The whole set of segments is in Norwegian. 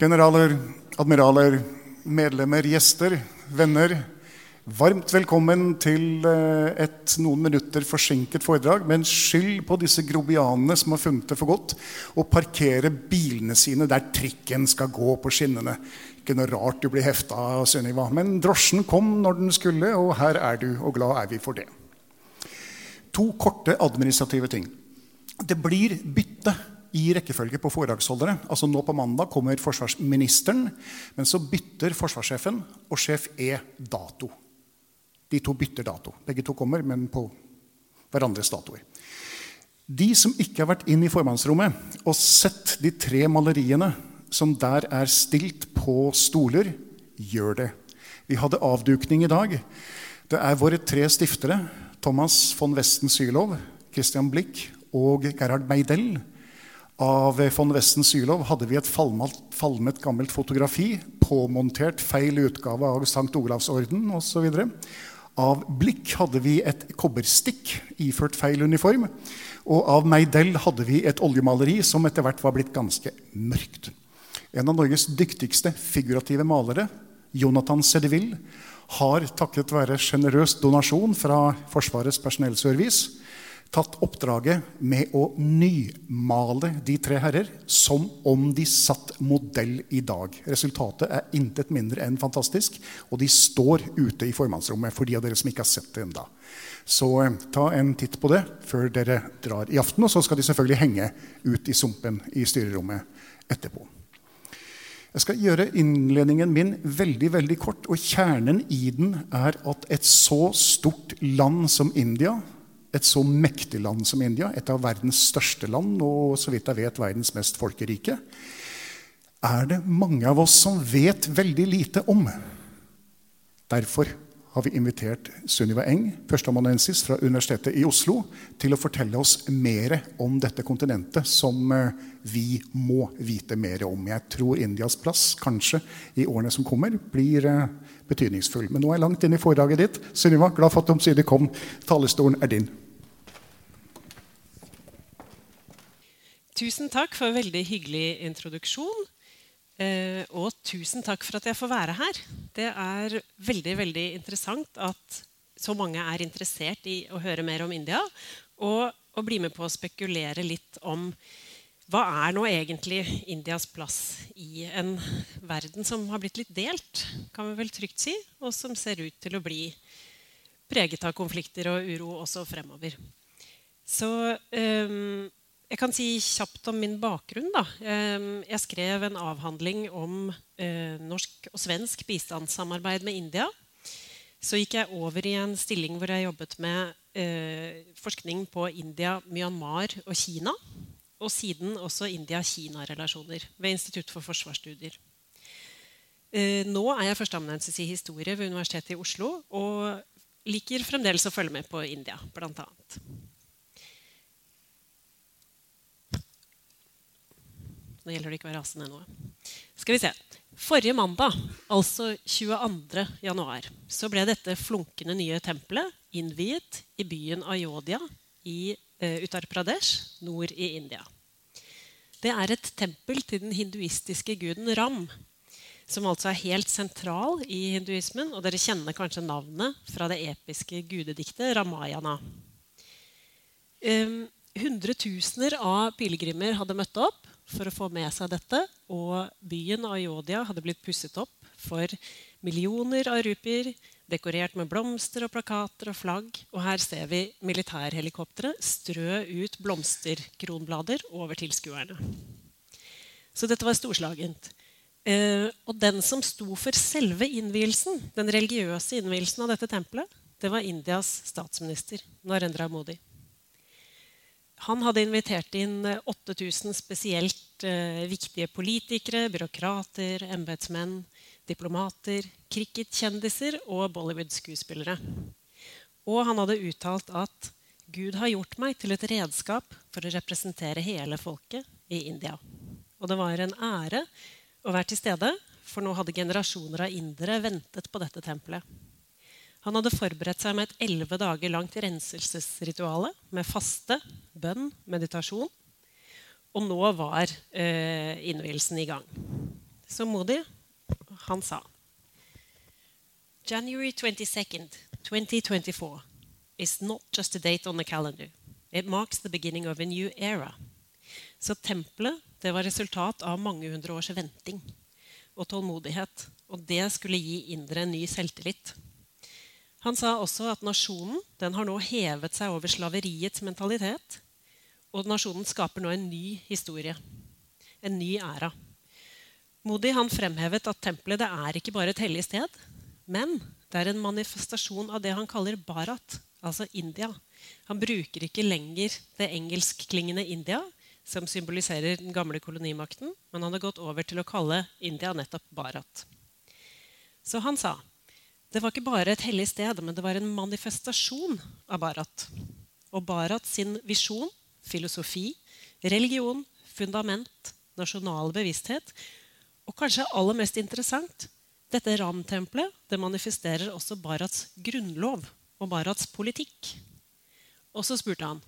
Generaler, admiraler, medlemmer, gjester, venner. Varmt velkommen til eh, et noen minutter forsinket foredrag. Men skyld på disse grobianene som har funnet det for godt å parkere bilene sine der trikken skal gå på skinnene. Ikke noe rart du blir hefta Sunniva. Men drosjen kom når den skulle, og her er du, og glad er vi for det. To korte administrative ting. Det blir bytte i rekkefølge på foredragsholdere. Altså Nå på mandag kommer forsvarsministeren, men så bytter forsvarssjefen og sjef E dato. De to bytter dato. Begge to kommer, men på hverandres datoer. De som ikke har vært inn i formannsrommet og sett de tre maleriene som der er stilt på stoler, gjør det. Vi hadde avdukning i dag. Det er våre tre stiftere, Thomas von Westen Sylov, Christian Blick og Gerhard Meidel. Av von Westen Sylov hadde vi et falmet, falmet gammelt fotografi, påmontert feil utgave av St. Olavs orden osv. Av Blikk hadde vi et kobberstikk iført feil uniform. Og av Meidel hadde vi et oljemaleri som etter hvert var blitt ganske mørkt. En av Norges dyktigste figurative malere, Jonathan Cedeville, har takket være sjenerøs donasjon fra Forsvarets personellservice tatt oppdraget med å nymale de tre herrer som om de satt modell i dag. Resultatet er intet mindre enn fantastisk, og de står ute i formannsrommet for de av dere som ikke har sett det enda. Så eh, ta en titt på det før dere drar i aften, og så skal de selvfølgelig henge ut i sumpen i styrerommet etterpå. Jeg skal gjøre innledningen min veldig veldig kort, og kjernen i den er at et så stort land som India et så mektig land som India, et av verdens største land og så vidt jeg vet verdens mest folkerike, er det mange av oss som vet veldig lite om. Derfor har vi invitert Sunniva Eng, førsteamanuensis fra Universitetet i Oslo, til å fortelle oss mer om dette kontinentet som eh, vi må vite mer om. Jeg tror Indias plass kanskje i årene som kommer, blir eh, betydningsfull. Men nå er jeg langt inn i foredraget ditt. Sunniva, glad for at du omsider kom. Talerstolen er din. Tusen takk for en veldig hyggelig introduksjon. Eh, og tusen takk for at jeg får være her. Det er veldig veldig interessant at så mange er interessert i å høre mer om India. Og å bli med på å spekulere litt om hva er nå egentlig Indias plass i en verden som har blitt litt delt, kan vi vel trygt si, og som ser ut til å bli preget av konflikter og uro også fremover. Så um, jeg kan si kjapt om min bakgrunn. Da. Jeg skrev en avhandling om eh, norsk og svensk bistandssamarbeid med India. Så gikk jeg over i en stilling hvor jeg jobbet med eh, forskning på India, Myanmar og Kina. Og siden også India-Kina-relasjoner ved Institutt for forsvarsstudier. Eh, nå er jeg førsteamanuensis i historie ved Universitetet i Oslo og liker fremdeles å følge med på India, blant annet. Nå gjelder det ikke å være rasende noe. Skal vi se. Forrige mandag, altså 22. januar, så ble dette flunkende nye tempelet innviet i byen Ayodhya i uh, Uttar Pradesh, nord i India. Det er et tempel til den hinduistiske guden Ram, som altså er helt sentral i hinduismen. Og dere kjenner kanskje navnet fra det episke gudediktet Ramayana. Um, hundretusener av pilegrimer hadde møtt opp for å få med seg dette. Og byen Ayodhya hadde blitt pusset opp for millioner av rupier, dekorert med blomster og plakater og flagg. Og her ser vi militærhelikoptre strø ut blomsterkronblader over tilskuerne. Så dette var storslagent. Eh, og den som sto for selve innvielsen, den religiøse innvielsen av dette tempelet, det var Indias statsminister Narendra Modi. Han hadde invitert inn 8000 spesielt eh, viktige politikere, byråkrater, embetsmenn, diplomater, cricketkjendiser og Bollywood-skuespillere. Og han hadde uttalt at Gud har gjort meg til et redskap for å representere hele folket i India. Og det var en ære å være til stede, for nå hadde generasjoner av indere ventet på dette tempelet. Han hadde forberedt seg med et elleve dager langt renselsesrituale med faste, bønn, meditasjon. Og nå var eh, innvielsen i gang. Så modig han sa January 22nd, 2024 is not just a date on the calendar. It marks the beginning of a new era. Så tempelet det var resultat av mange hundre års venting og tålmodighet. Og det skulle gi indre en ny selvtillit. Han sa også at nasjonen den har nå hevet seg over slaveriets mentalitet. Og nasjonen skaper nå en ny historie. En ny æra. Modi han fremhevet at tempelet det er ikke bare et hellig sted, men det er en manifestasjon av det han kaller Bharat, altså India. Han bruker ikke lenger det engelskklingende India, som symboliserer den gamle kolonimakten, men han har gått over til å kalle India nettopp Bharat. Så han sa det var ikke bare et hellig sted, men det var en manifestasjon av Barat. Og Barat sin visjon, filosofi, religion, fundament, nasjonal bevissthet og kanskje aller mest interessant dette Ram-tempelet det manifesterer også Barats grunnlov og Barats politikk. Og så spurte han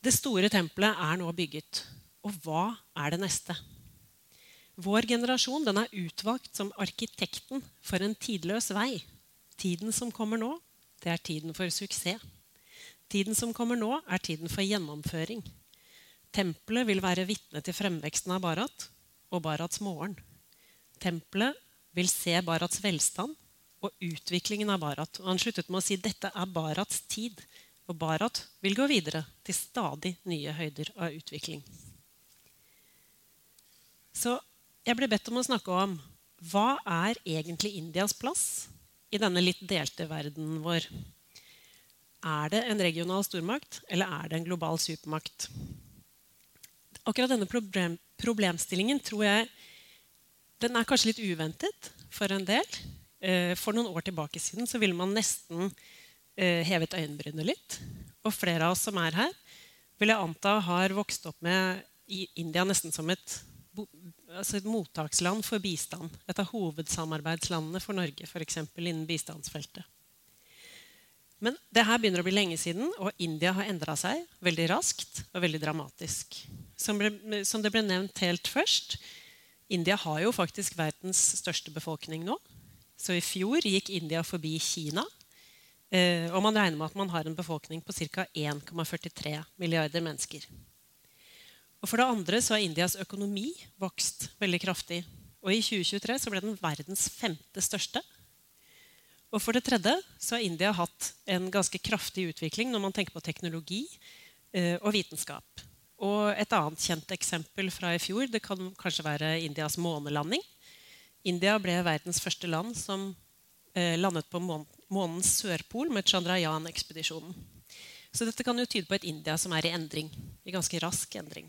det store tempelet er nå bygget. Og hva er det neste? Vår generasjon den er utvalgt som arkitekten for en tidløs vei. Tiden som kommer nå, det er tiden for suksess. Tiden som kommer nå, er tiden for gjennomføring. Tempelet vil være vitne til fremveksten av Barat og Barats morgen. Tempelet vil se Barats velstand og utviklingen av Barat. Og han sluttet med å si dette er Barats tid. Og Barat vil gå videre til stadig nye høyder av utvikling. Så jeg ble bedt om å snakke om hva er egentlig Indias plass i denne litt delte verden vår. Er det en regional stormakt, eller er det en global supermakt? Akkurat denne problem, problemstillingen tror jeg den er kanskje litt uventet for en del. Eh, for noen år tilbake siden så ville man nesten eh, hevet øyenbrynene litt. Og flere av oss som er her, vil jeg anta har vokst opp med India nesten som et, altså et mottaksland for bistand. Et av hovedsamarbeidslandene for Norge, f.eks. innen bistandsfeltet. Men det her begynner å bli lenge siden, og India har endra seg veldig raskt og veldig dramatisk. Som, ble, som, det ble nevnt helt først, India har jo faktisk verdens største befolkning nå. Så i fjor gikk India forbi Kina Eh, og man regner med at man har en befolkning på ca. 1,43 milliarder mennesker. Og For det andre så har Indias økonomi vokst veldig kraftig. Og i 2023 så ble den verdens femte største. Og for det tredje så har India hatt en ganske kraftig utvikling når man tenker på teknologi eh, og vitenskap. Og et annet kjent eksempel fra i fjor det kan kanskje være Indias månelanding. India ble verdens første land som eh, landet på månen månens sørpol med Chandrayan-ekspedisjonen. Så dette kan jo tyde på et India som er i endring. I ganske rask endring.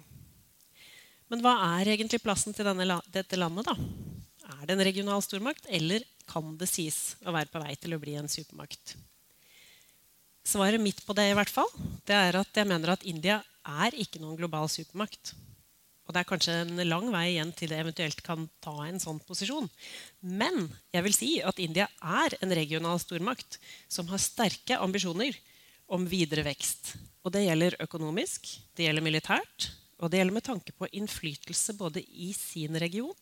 Men hva er egentlig plassen til denne, dette landet? da? Er det en regional stormakt, eller kan det sies å være på vei til å bli en supermakt? Svaret mitt på det i hvert fall, det er at jeg mener at India er ikke noen global supermakt. Og det er kanskje en lang vei igjen til det eventuelt kan ta en sånn posisjon. Men jeg vil si at India er en regional stormakt som har sterke ambisjoner om videre vekst. Og det gjelder økonomisk, det gjelder militært, og det gjelder med tanke på innflytelse både i sin region,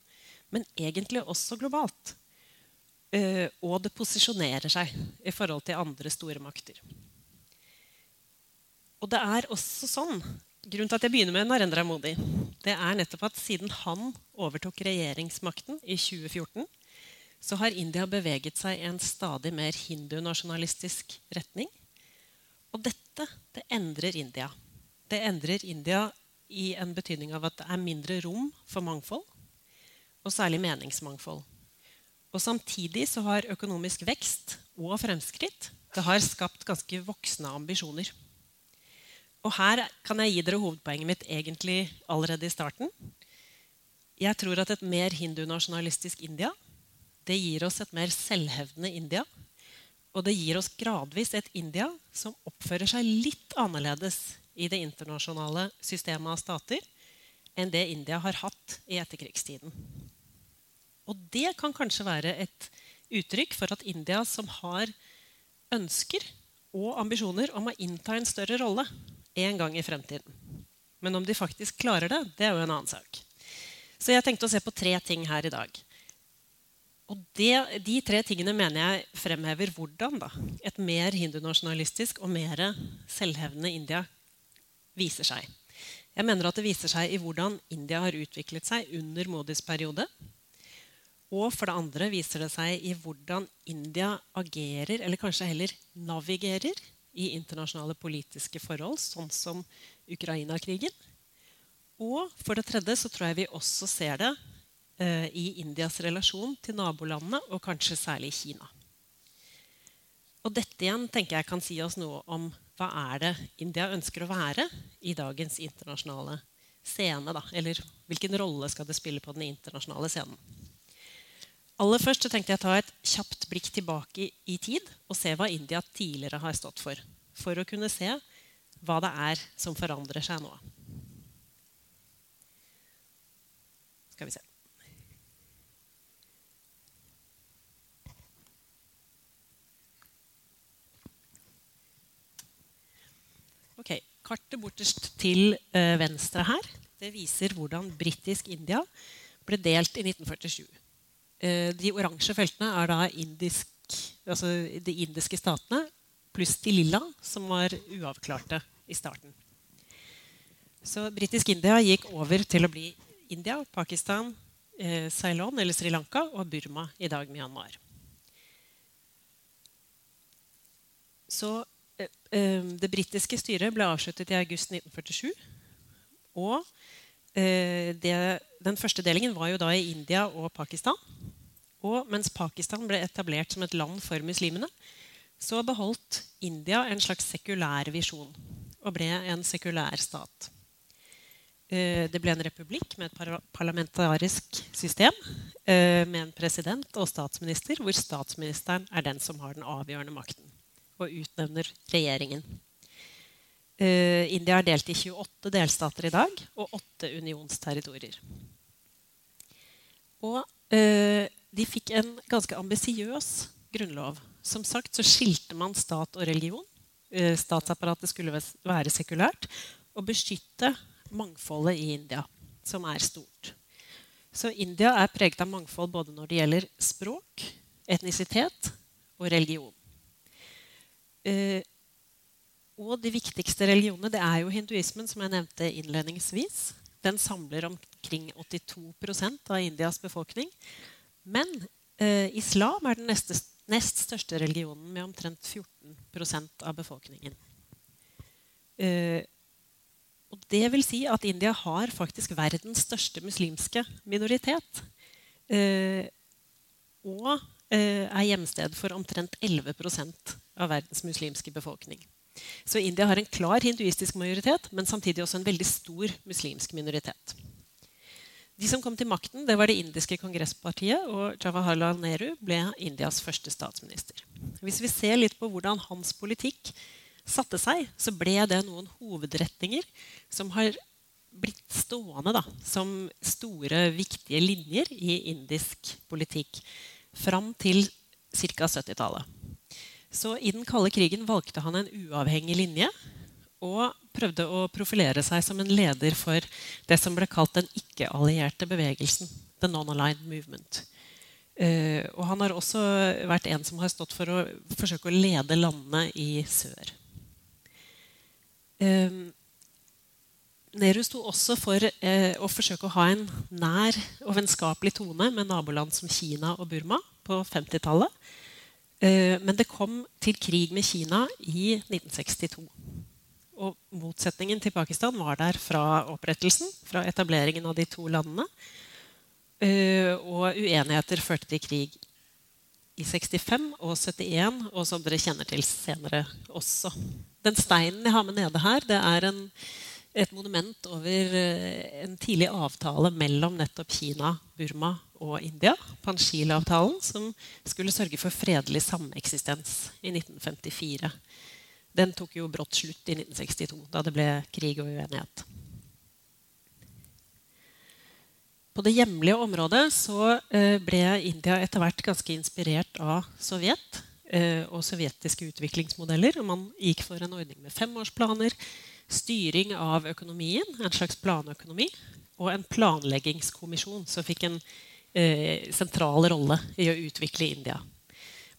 men egentlig også globalt. Uh, og det posisjonerer seg i forhold til andre store makter. Og det er også sånn Grunnen til at jeg begynner med Narendra Modi, det er nettopp at siden han overtok regjeringsmakten i 2014, så har India beveget seg i en stadig mer hindunasjonalistisk retning. Og dette det endrer India. Det endrer India i en betydning av at det er mindre rom for mangfold, og særlig meningsmangfold. Og Samtidig så har økonomisk vekst og fremskritt det har skapt ganske voksne ambisjoner. Og her kan jeg gi dere hovedpoenget mitt egentlig allerede i starten. Jeg tror at et mer hindunasjonalistisk India det gir oss et mer selvhevdende India. Og det gir oss gradvis et India som oppfører seg litt annerledes i det internasjonale systemet av stater enn det India har hatt i etterkrigstiden. Og det kan kanskje være et uttrykk for at India, som har ønsker og ambisjoner om å innta en større rolle en gang i fremtiden. Men om de faktisk klarer det, det er jo en annen sak. Så jeg tenkte å se på tre ting her i dag. Og det, De tre tingene mener jeg fremhever hvordan da, et mer hindunasjonalistisk og mer selvhevdende India viser seg. Jeg mener at Det viser seg i hvordan India har utviklet seg under Modis periode. Og for det andre viser det seg i hvordan India agerer, eller kanskje heller navigerer, i internasjonale politiske forhold, sånn som Ukraina-krigen. Og for det tredje så tror jeg vi også ser det eh, i Indias relasjon til nabolandene, og kanskje særlig Kina. Og dette igjen tenker jeg kan si oss noe om hva er det India ønsker å være i dagens internasjonale scene. Da? Eller hvilken rolle skal det spille på den internasjonale scenen? Aller først tenkte jeg å ta et kjapt blikk tilbake i, i tid og se hva India tidligere har stått for. For å kunne se hva det er som forandrer seg nå. Skal vi se. Ok, Kartet borterst til uh, venstre her det viser hvordan britisk India ble delt i 1947. Eh, de oransje feltene er da indisk, altså de indiske statene pluss de lilla, som var uavklarte i starten. Så britisk India gikk over til å bli India, Pakistan, eh, Ceylon eller Sri Lanka og Burma, i dag Myanmar. Så eh, eh Det britiske styret ble avsluttet i august 1947. Og eh, det, den første delingen var jo da i India og Pakistan. Og mens Pakistan ble etablert som et land for muslimene, så beholdt India en slags sekulær visjon og ble en sekulær stat. Eh, det ble en republikk med et parlamentarisk system eh, med en president og statsminister, hvor statsministeren er den som har den avgjørende makten og utnevner regjeringen. Uh, India er delt i 28 delstater i dag og 8 unionsterritorier. Og de fikk en ganske ambisiøs grunnlov. Som sagt så skilte man stat og religion. Uh, statsapparatet skulle være sekulært og beskytte mangfoldet i India, som er stort. Så India er preget av mangfold både når det gjelder språk, etnisitet og religion. Eh, og de viktigste religionene det er jo hinduismen, som jeg nevnte innledningsvis. Den samler omkring 82% av Indias befolkning. Men eh, islam er den neste, nest største religionen med omtrent 14% av befolkningen. Eh, og det vil si at India har faktisk verdens største muslimske minoritet. Eh, og eh, er hjemsted for omtrent 11 av verdens muslimske befolkning. Så India har en klar hinduistisk majoritet, men samtidig også en veldig stor muslimsk minoritet. De som kom til makten, det var det indiske kongresspartiet, og Jawaharlal Nehru ble Indias første statsminister. Hvis vi ser litt på hvordan hans politikk satte seg, så ble det noen hovedretninger som har blitt stående da, som store, viktige linjer i indisk politikk fram til ca. 70-tallet. Så i den kalde krigen valgte han en uavhengig linje og prøvde å profilere seg som en leder for det som ble kalt den ikke-allierte bevegelsen. The Non-Aligned Movement. Uh, og han har også vært en som har stått for å forsøke å lede landene i sør. Um, Nehru sto også for eh, å forsøke å ha en nær og vennskapelig tone med naboland som Kina og Burma på 50-tallet. Uh, men det kom til krig med Kina i 1962. Og motsetningen til Pakistan var der fra opprettelsen, fra etableringen av de to landene. Uh, og uenigheter førte til krig i 65 og 71, og som dere kjenner til senere også. Den steinen jeg har med nede her, det er en, et monument over uh, en tidlig avtale mellom nettopp Kina, Burma og India, Panchila-avtalen, som skulle sørge for fredelig sameksistens i 1954. Den tok jo brått slutt i 1962, da det ble krig og uenighet. På det hjemlige området så eh, ble India etter hvert ganske inspirert av Sovjet eh, og sovjetiske utviklingsmodeller. og Man gikk for en ordning med femårsplaner, styring av økonomien, en slags planøkonomi, og en planleggingskommisjon som fikk en eh, sentral rolle i å utvikle India.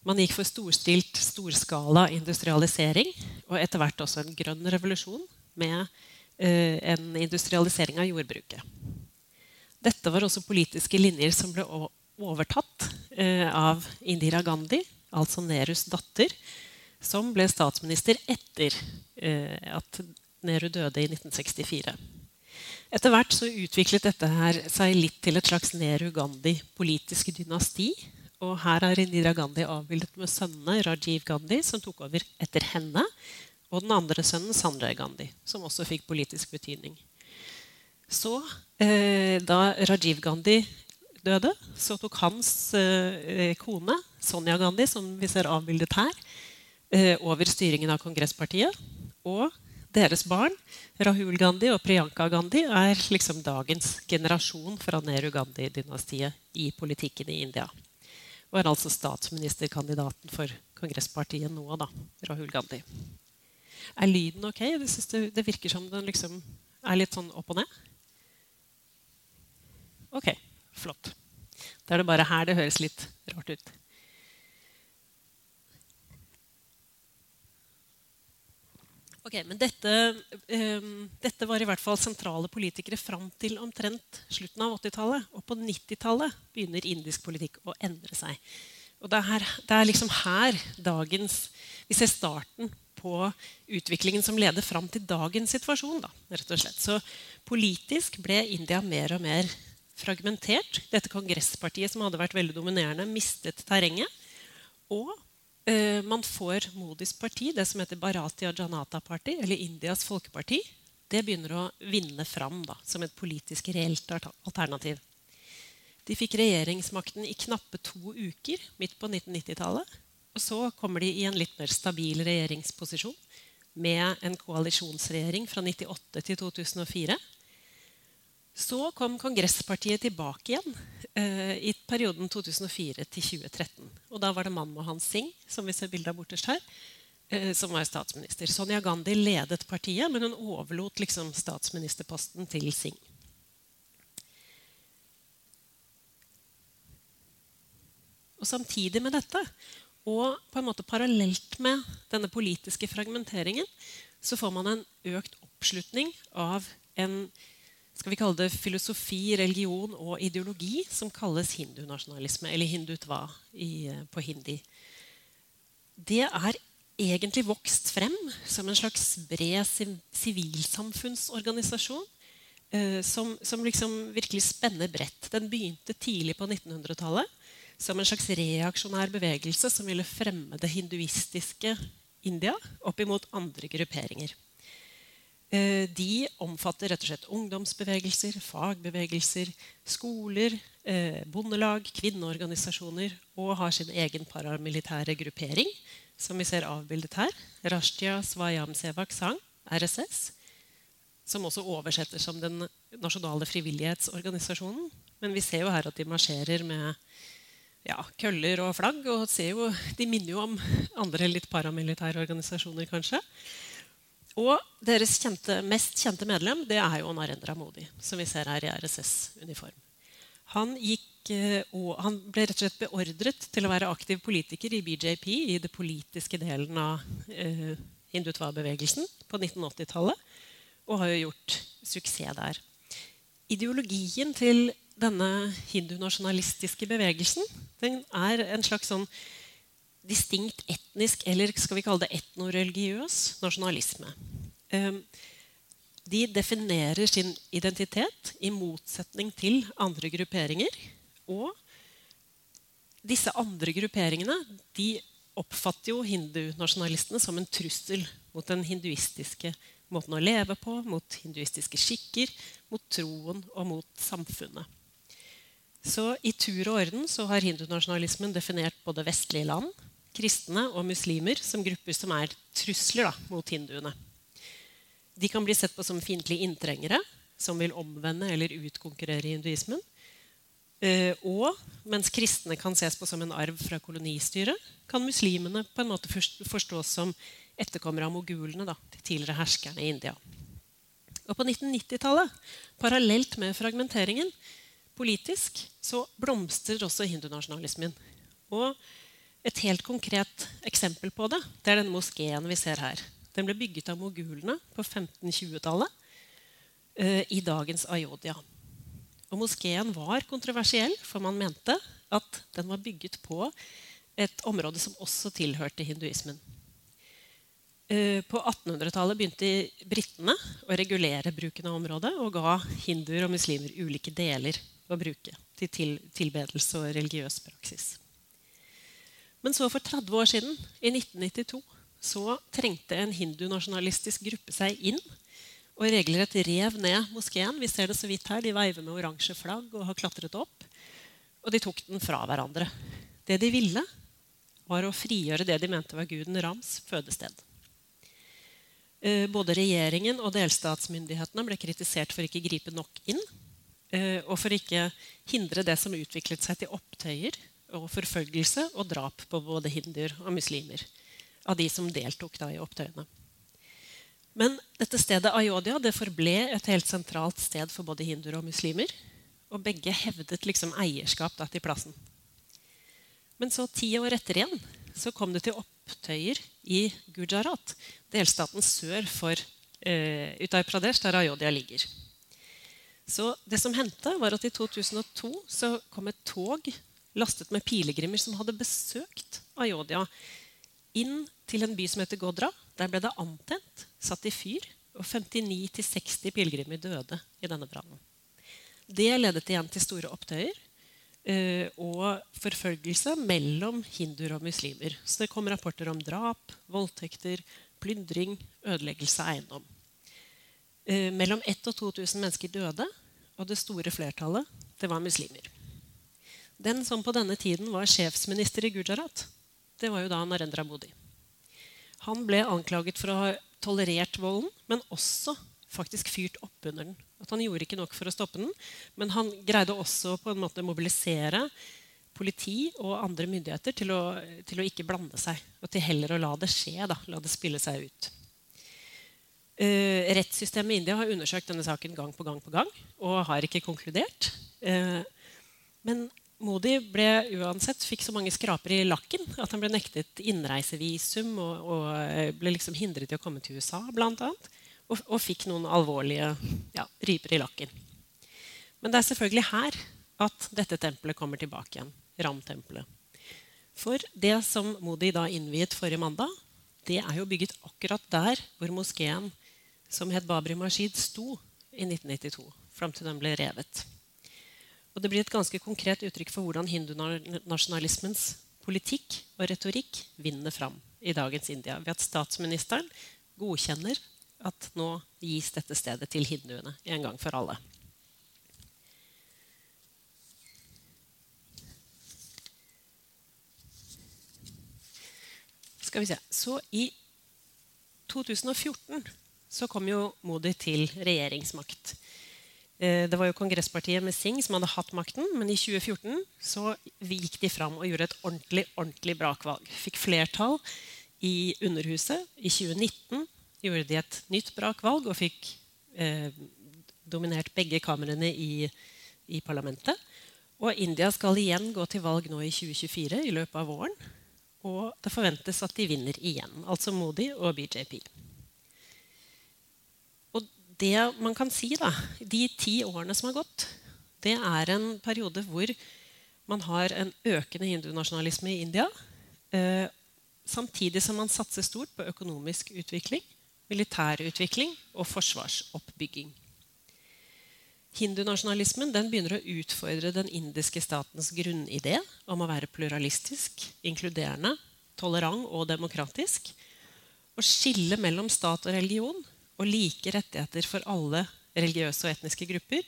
Man gikk for storstilt storskala industrialisering og etter hvert også en grønn revolusjon med eh, en industrialisering av jordbruket. Dette var også politiske linjer som ble overtatt eh, av Indira Gandhi, altså Nerus datter, som ble statsminister etter eh, at Nehru døde i 1964. Etter hvert så utviklet dette her seg litt til et slags Nehru-Gandhi politisk dynasti og her er Indira Gandhi avbildet med sønnene Rajiv Gandhi, som tok over etter henne, og den andre sønnen Sanjay Gandhi, som også fikk politisk betydning. Så, eh, da Rajiv Gandhi døde, så tok hans eh, kone, Sonja Gandhi, som vi ser avbildet her, eh, over styringen av Kongresspartiet. Og deres barn, Rahul Gandhi og Priyanka Gandhi, er liksom dagens generasjon fra Nehru Gandhi-dynastiet i politikken i India og er altså statsministerkandidaten for kongresspartiet nå, da, Rahul Gandhi. Er lyden ok? Det, det, virker som den liksom er litt sånn opp og ned. Ok, flott. Da er det bare her det høres litt rart ut. Ok, men dette, um, dette, var i hvert fall sentrale politikere fram til omtrent slutten av 80-tallet. Og på 90-tallet begynner indisk politikk å endre seg. Og det er, her, det er, liksom her dagens Vi ser starten på utviklingen som leder fram til dagens situasjon. Da, rett og slett. Så politisk ble India mer og mer fragmentert. Dette kongresspartiet som hadde vært veldig dominerende, mistet terrenget. Og Uh, man får Modis parti, det som heter Bharatiya Janata Party, eller Indias folkeparti, det begynner å vinne fram da, som et politisk reelt alternativ. De fikk regjeringsmakten i knappe to uker midt på 1990-tallet. Og så kommer de i en litt mer stabil regjeringsposisjon med en koalisjonsregjering fra 1998 til 2004 så kom Kongresspartiet tilbake igjen eh, i perioden 2004 til 2013. Og da var det Manmohan Singh, som vi ser bilde av bortest her, eh, som var statsminister. Sonja Gandhi ledet partiet, men hun overlot liksom statsministerposten til Singh. Og Samtidig med dette, og på en måte parallelt med denne politiske fragmenteringen, så får man en økt oppslutning av en skal vi kalle det filosofi, religion og ideologi som kalles hindunasjonalisme, eller hindutva i, eh, på hindi. Det er egentlig vokst frem som en slags bred sivilsamfunnsorganisasjon eh, som, som liksom virkelig spenner bredt. Den begynte tidlig på 1900-tallet som en slags reaksjonær bevegelse som ville fremme det hinduistiske India opp imot andre grupperinger. Eh, de omfatter rett og slett ungdomsbevegelser, fagbevegelser, skoler, eh, bondelag, kvinneorganisasjoner og har sin egen paramilitære gruppering, som vi ser avbildet her. Rashtia Svayamsevak Sang, RSS. som også oversetter som den nasjonale frivillighetsorganisasjonen. Men vi ser jo her at de marsjerer med ja, køller og flagg. Og jo, de minner jo om andre litt paramilitære organisasjoner, kanskje. Og deres kjente, mest kjente medlem det er jo Narendra Modi, som vi ser her i RSS-uniform. Han, eh, han, ble rett og slett beordret til å være aktiv politiker i BJP, i det politiske delen av eh, hindutva-bevegelsen på 1980-tallet, og har jo gjort suksess der. Ideologien til denne hindunasjonalistiske bevegelsen den er en slags sånn distinkt etnisk, eller skal vi kalle det etnoreligiøs nasjonalisme. Ehm, de definerer sin identitet i motsetning til andre grupperinger. Og disse andre grupperingene de oppfatter jo hindunasjonalistene som en trussel mot den hinduistiske måten å leve på, mot hinduistiske skikker, mot troen og mot samfunnet. Så I tur og orden så har hindunasjonalismen definert både vestlige land, kristne og muslimer som grupper som er trusler da, mot hinduene. De kan bli sett på som fiendtlige inntrengere som vil omvende eller utkonkurrere hinduismen. Eh, og mens kristne kan ses på som en arv fra kolonistyret, kan muslimene på en måte forstås som etterkommere av mogulene, da, de tidligere herskerne i India. Og På 1990-tallet, parallelt med fragmenteringen politisk, så blomstrer også hindunasjonalismen. Og et helt konkret eksempel på det det er denne moskeen vi ser her. Den ble bygget av mogulene på 1520-tallet uh, i dagens Ayodhya. Og Moskeen var kontroversiell, for man mente at den var bygget på et område som også tilhørte hinduismen. Uh, på 1800-tallet begynte britene å regulere bruken av området og ga hinduer og muslimer ulike deler å bruke til tilbedelse og religiøs praksis. Men så for 30 år siden, i 1992, så trengte en hindunasjonalistisk gruppe seg inn og regelrett rev ned moskeen. Vi ser det så vidt her. De veiver med oransje flagg og har klatret opp. Og de tok den fra hverandre. Det de ville, var å frigjøre det de mente var guden Rams fødested. Eh, både regjeringen og delstatsmyndighetene ble kritisert for ikke gripe nok inn. Eh, og for ikke hindre det som utviklet seg til opptøyer og forfølgelse og drap på både hinduer og muslimer. Av de som deltok da i opptøyene. Men dette stedet Ayodhya det forble et helt sentralt sted for både hinduer og muslimer. Og begge hevdet liksom eierskap da, til plassen. Men så ti år etter igjen så kom det til opptøyer i Gujarat, delstaten sør for eh, Uttar Pradesh, der Ayodhya ligger. Så det som hendte var at I 2002 så kom et tog lastet med pilegrimer som hadde besøkt Ayodhya, inn til en by som heter Godra. Der ble det antent, satt i fyr, og 59-60 pilegrimer døde i denne brannen. Det ledet igjen til store opptøyer eh, og forfølgelse mellom hinduer og muslimer. Så det kom rapporter om drap, voldtekter, plyndring, ødeleggelse av eiendom. Eh, mellom 1000 og 2000 mennesker døde, og det store flertallet det var muslimer. Den som på denne tiden var sjefsminister i Gujarat, det var jo da Narendra Modi. Han ble anklaget for å ha tolerert volden, men også faktisk fyrt opp under den. At Han gjorde ikke nok for å stoppe den, men han greide også på en måte mobilisere politi og andre myndigheter til å, til å ikke blande seg. Og til heller å la det skje. Da, la det spille seg ut. Uh, rettssystemet i India har undersøkt denne saken gang på gang på gang og har ikke konkludert. Uh, men Modi ble uansett fikk så mange skraper i lakken at han ble nektet innreisevisum og, og eh, ble liksom hindret i å komme til USA, annet. Og, og fikk noen alvorlige ja, riper i lakken. Men det er selvfølgelig her at dette tempelet kommer tilbake igjen. Ram-tempelet. For det som Modi da innviet forrige mandag, det er jo bygget akkurat der hvor moskeen som het Babri Mashid, sto i 1992. Fram til den ble revet. Og det blir et ganske konkret uttrykk for hvordan hindunasjonalismens politikk og retorikk vinner fram i dagens India ved at statsministeren godkjenner at nå gis dette stedet til hinduene en gang for alle. Skal vi se. Så i 2014 så kom jo Modi til regjeringsmakt. Eh, det var jo kongresspartiet med Singh som hadde hatt makten, men i 2014 så gikk de fram og gjorde et ordentlig ordentlig brakvalg. Fikk flertall i Underhuset. I 2019 gjorde de et nytt brakvalg og fikk eh, dominert begge kamrene i, i, parlamentet. Og India skal igjen gå til valg nå i 2024, i løpet av våren. Og det forventes at de vinner igjen. Altså Modi og BJP det man kan si, da, de ti årene som har gått, det er en periode hvor man har en økende hindunasjonalisme i India. Eh, samtidig som man satser stort på økonomisk utvikling, militærutvikling og forsvarsoppbygging. Hindunasjonalismen begynner å utfordre den indiske statens grunnidé om å være pluralistisk, inkluderende, tolerant og demokratisk. Å skille mellom stat og religion og like rettigheter for alle religiøse og etniske grupper,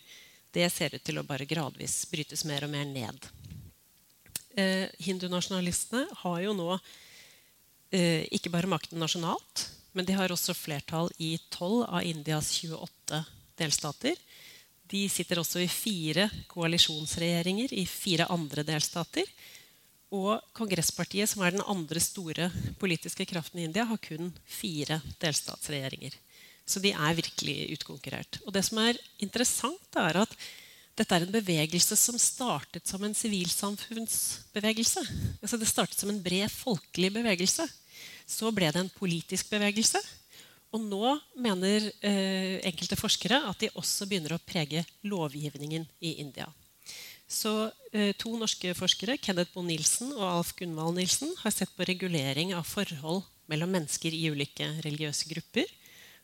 det ser ut til å bare gradvis brytes mer og mer ned. Eh, Hindunasjonalistene har jo nå eh, ikke bare makten nasjonalt, men de har også flertall i 12 av Indias 28 delstater. De sitter også i fire koalisjonsregjeringer i fire andre delstater. Og Kongresspartiet, som er den andre store politiske kraften i India, har kun fire delstatsregjeringer. Så de er virkelig utkonkurrert. Og det som er interessant, er at dette er en bevegelse som startet som en sivilsamfunnsbevegelse. Altså det startet som en bred folkelig bevegelse. Så ble det en politisk bevegelse. Og nå mener eh, enkelte forskere at de også begynner å prege lovgivningen i India. Så eh, To norske forskere, Kenneth Boe Nilsen og Alf Gunvald Nilsen, har sett på regulering av forhold mellom mennesker i ulike religiøse grupper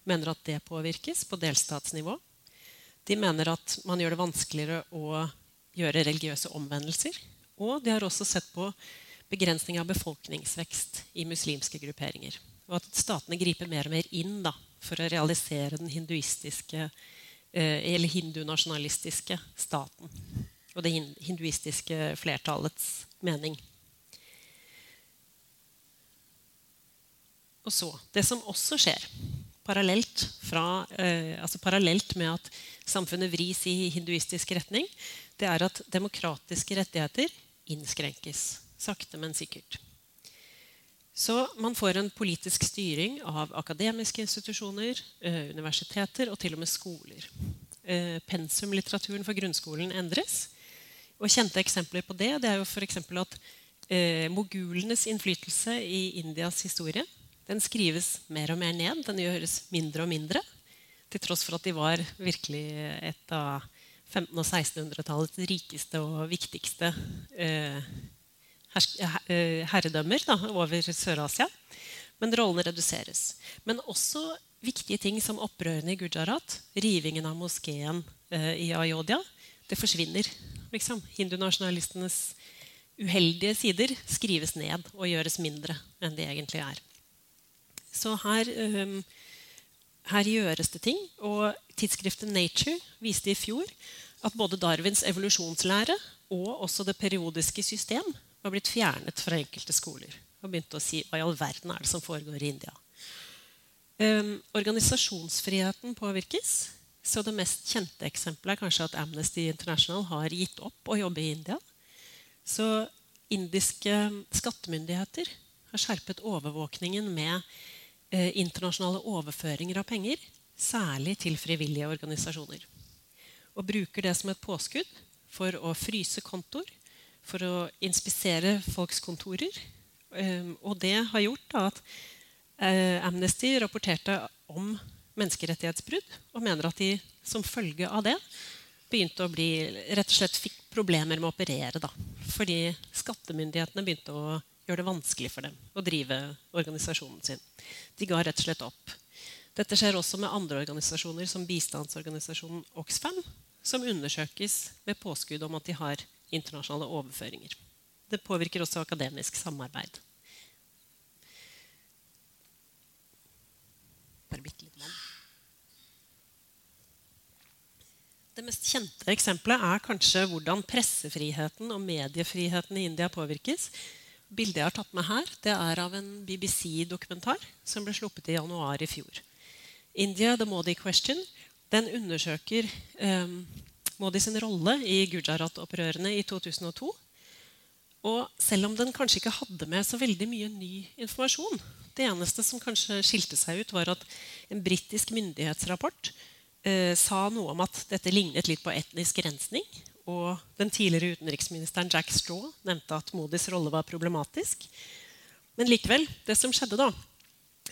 mener at det påvirkes på delstatsnivå. De mener at man gjør det vanskeligere å gjøre religiøse omvendelser. Og de har også sett på begrensning av befolkningsvekst i muslimske grupperinger. Og at statene griper mer og mer inn da, for å realisere den hinduistiske eh, eller hindunasjonalistiske staten. Og det hinduistiske flertallets mening. Og så, Det som også skjer, parallelt, fra, eh, altså parallelt med at samfunnet vris i hinduistisk retning, det er at demokratiske rettigheter innskrenkes. Sakte, men sikkert. Så man får en politisk styring av akademiske institusjoner, eh, universiteter og til og med skoler. Eh, pensumlitteraturen for grunnskolen endres. Og Kjente eksempler på det det er jo f.eks. at eh, mogulenes innflytelse i Indias historie den skrives mer og mer ned. Den gjøres mindre og mindre. Til tross for at de var virkelig et av 1500- og 1600-tallets rikeste og viktigste eh, eh, herredømmer da, over Sør-Asia. Men rollene reduseres. Men også viktige ting som opprørene i Gujarat, rivingen av moskeen eh, i Ayodhya, det forsvinner. Liksom. Hindunasjonalistenes uheldige sider skrives ned og gjøres mindre enn de egentlig er. Så her, um, her, gjøres det ting. Og tidsskriftet Nature viste i fjor at både Darwins evolusjonslære og også det periodiske system var blitt fjernet fra enkelte skoler. Og begynte å si hva i all verden er det som foregår i India. Um, organisasjonsfriheten påvirkes. Så det mest kjente eksempelet er kanskje at Amnesty International har gitt opp å jobbe i India. Så indiske skattemyndigheter har skjerpet overvåkningen med internasjonale overføringer av penger, særlig til frivillige organisasjoner. Og bruker det som et påskudd for å fryse kontoer, for å inspisere folks kontorer. Eh, og det har gjort at eh, Amnesty rapporterte om menneskerettighetsbrudd og mener at de som følge av det begynte å bli, rett og slett fikk problemer med å operere. Da, fordi skattemyndighetene begynte å gjør det vanskelig for dem å drive organisasjonen sin. De ga rett og slett opp. Dette skjer også med andre organisasjoner, som bistandsorganisasjonen Oxfam, som undersøkes med påskudd om at de har internasjonale overføringer. Det påvirker også akademisk samarbeid. Det mest kjente eksempelet er kanskje hvordan pressefriheten og mediefriheten i India påvirkes Bildet jeg har tatt med her, det er av en BBC-dokumentar som ble sluppet i januar i fjor. India, The Modi Question, den undersøker eh, Modi sin rolle i Gujarat-opprørene i 2002. Og selv om den kanskje ikke hadde med så veldig mye ny informasjon Det eneste som kanskje skilte seg ut, var at en britisk myndighetsrapport eh, sa noe om at dette lignet litt på etnisk rensning. Og den tidligere utenriksministeren Jack Straw nevnte at Modis rolle var problematisk. Men likevel, det som skjedde da,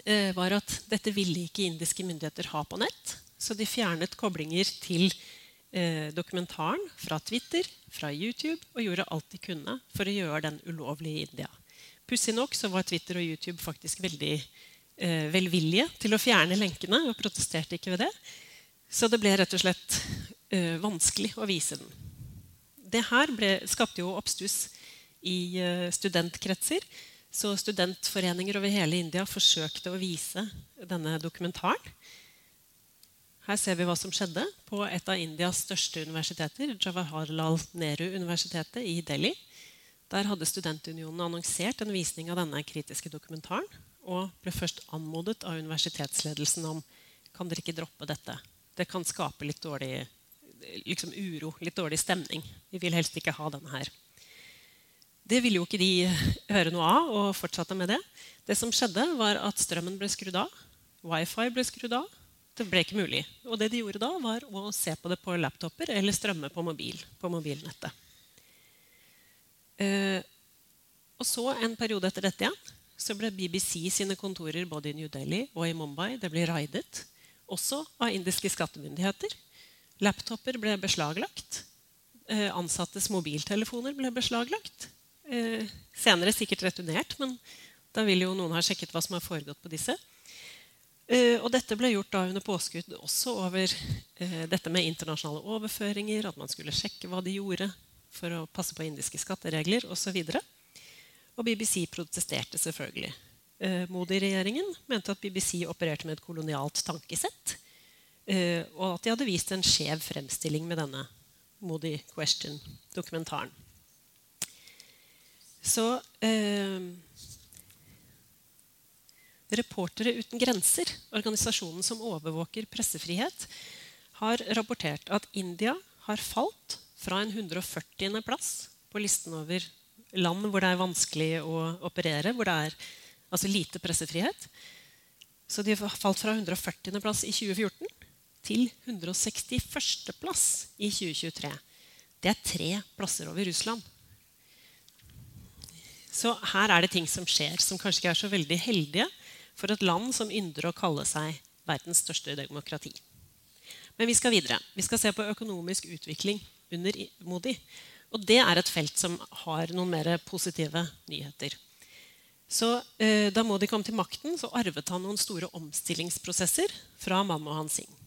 eh, var at dette ville ikke indiske myndigheter ha på nett. Så de fjernet koblinger til eh, dokumentaren fra Twitter, fra YouTube, og gjorde alt de kunne for å gjøre den ulovlig i India. Pussig nok så var Twitter og YouTube faktisk veldig eh, velvillige til å fjerne lenkene, og protesterte ikke ved det. Så det ble rett og slett eh, vanskelig å vise den. Det her ble, skapte jo oppstuss i eh, studentkretser. Så studentforeninger over hele India forsøkte å vise denne dokumentaren. Her ser vi hva som skjedde på et av Indias største universiteter, Jawaharlal Nehru-universitetet i Delhi. Der hadde Studentunionen annonsert en visning av denne kritiske dokumentaren og ble først anmodet av universitetsledelsen om kan dere ikke droppe dette. Det kan skape litt dårlig liksom uro, litt dårlig stemning. Vi vil helst ikke ha denne her. Det ville jo ikke de høre noe av, og fortsatte med det. Det som skjedde, var at strømmen ble skrudd av. Wifi ble skrudd av. Det ble ikke mulig. Og det de gjorde da, var å se på det på laptoper eller strømme på mobil, på mobilnettet. Eh, og så en periode etter dette igjen så ble BBC sine kontorer både i New Delhi og i Mumbai det ble raidet, også av indiske skattemyndigheter. Laptoper ble beslaglagt. Eh, ansattes mobiltelefoner ble beslaglagt. Eh, senere sikkert returnert, men da vil jo noen ha sjekket hva som har foregått på disse. Uh, og dette ble gjort da under påskudd også over dette med internasjonale overføringer, at man skulle sjekke hva de gjorde for å passe på indiske skatteregler osv. Og, og BBC protesterte selvfølgelig. Uh, Modi-regjeringen mente at BBC opererte med et kolonialt tankesett, og at de hadde vist en skjev fremstilling med denne Moody Question-dokumentaren. Så Reportere uten grenser, organisasjonen som overvåker pressefrihet, har rapportert at India har falt fra en 140. plass på listen over land hvor det er vanskelig å operere, hvor det er altså lite pressefrihet. Så de har falt fra 140. plass i 2014 til 161. plass i 2023. Det er tre plasser over Russland. Så her er det ting som skjer, som kanskje ikke er så veldig heldige for et land som ynder å kalle seg verdens største demokrati. Men vi skal videre. Vi skal se på økonomisk utvikling under Modi. Og det er et felt som har noen mer positive nyheter. Så eh, Da Modi kom til makten, så arvet han noen store omstillingsprosesser fra Manmohan Singh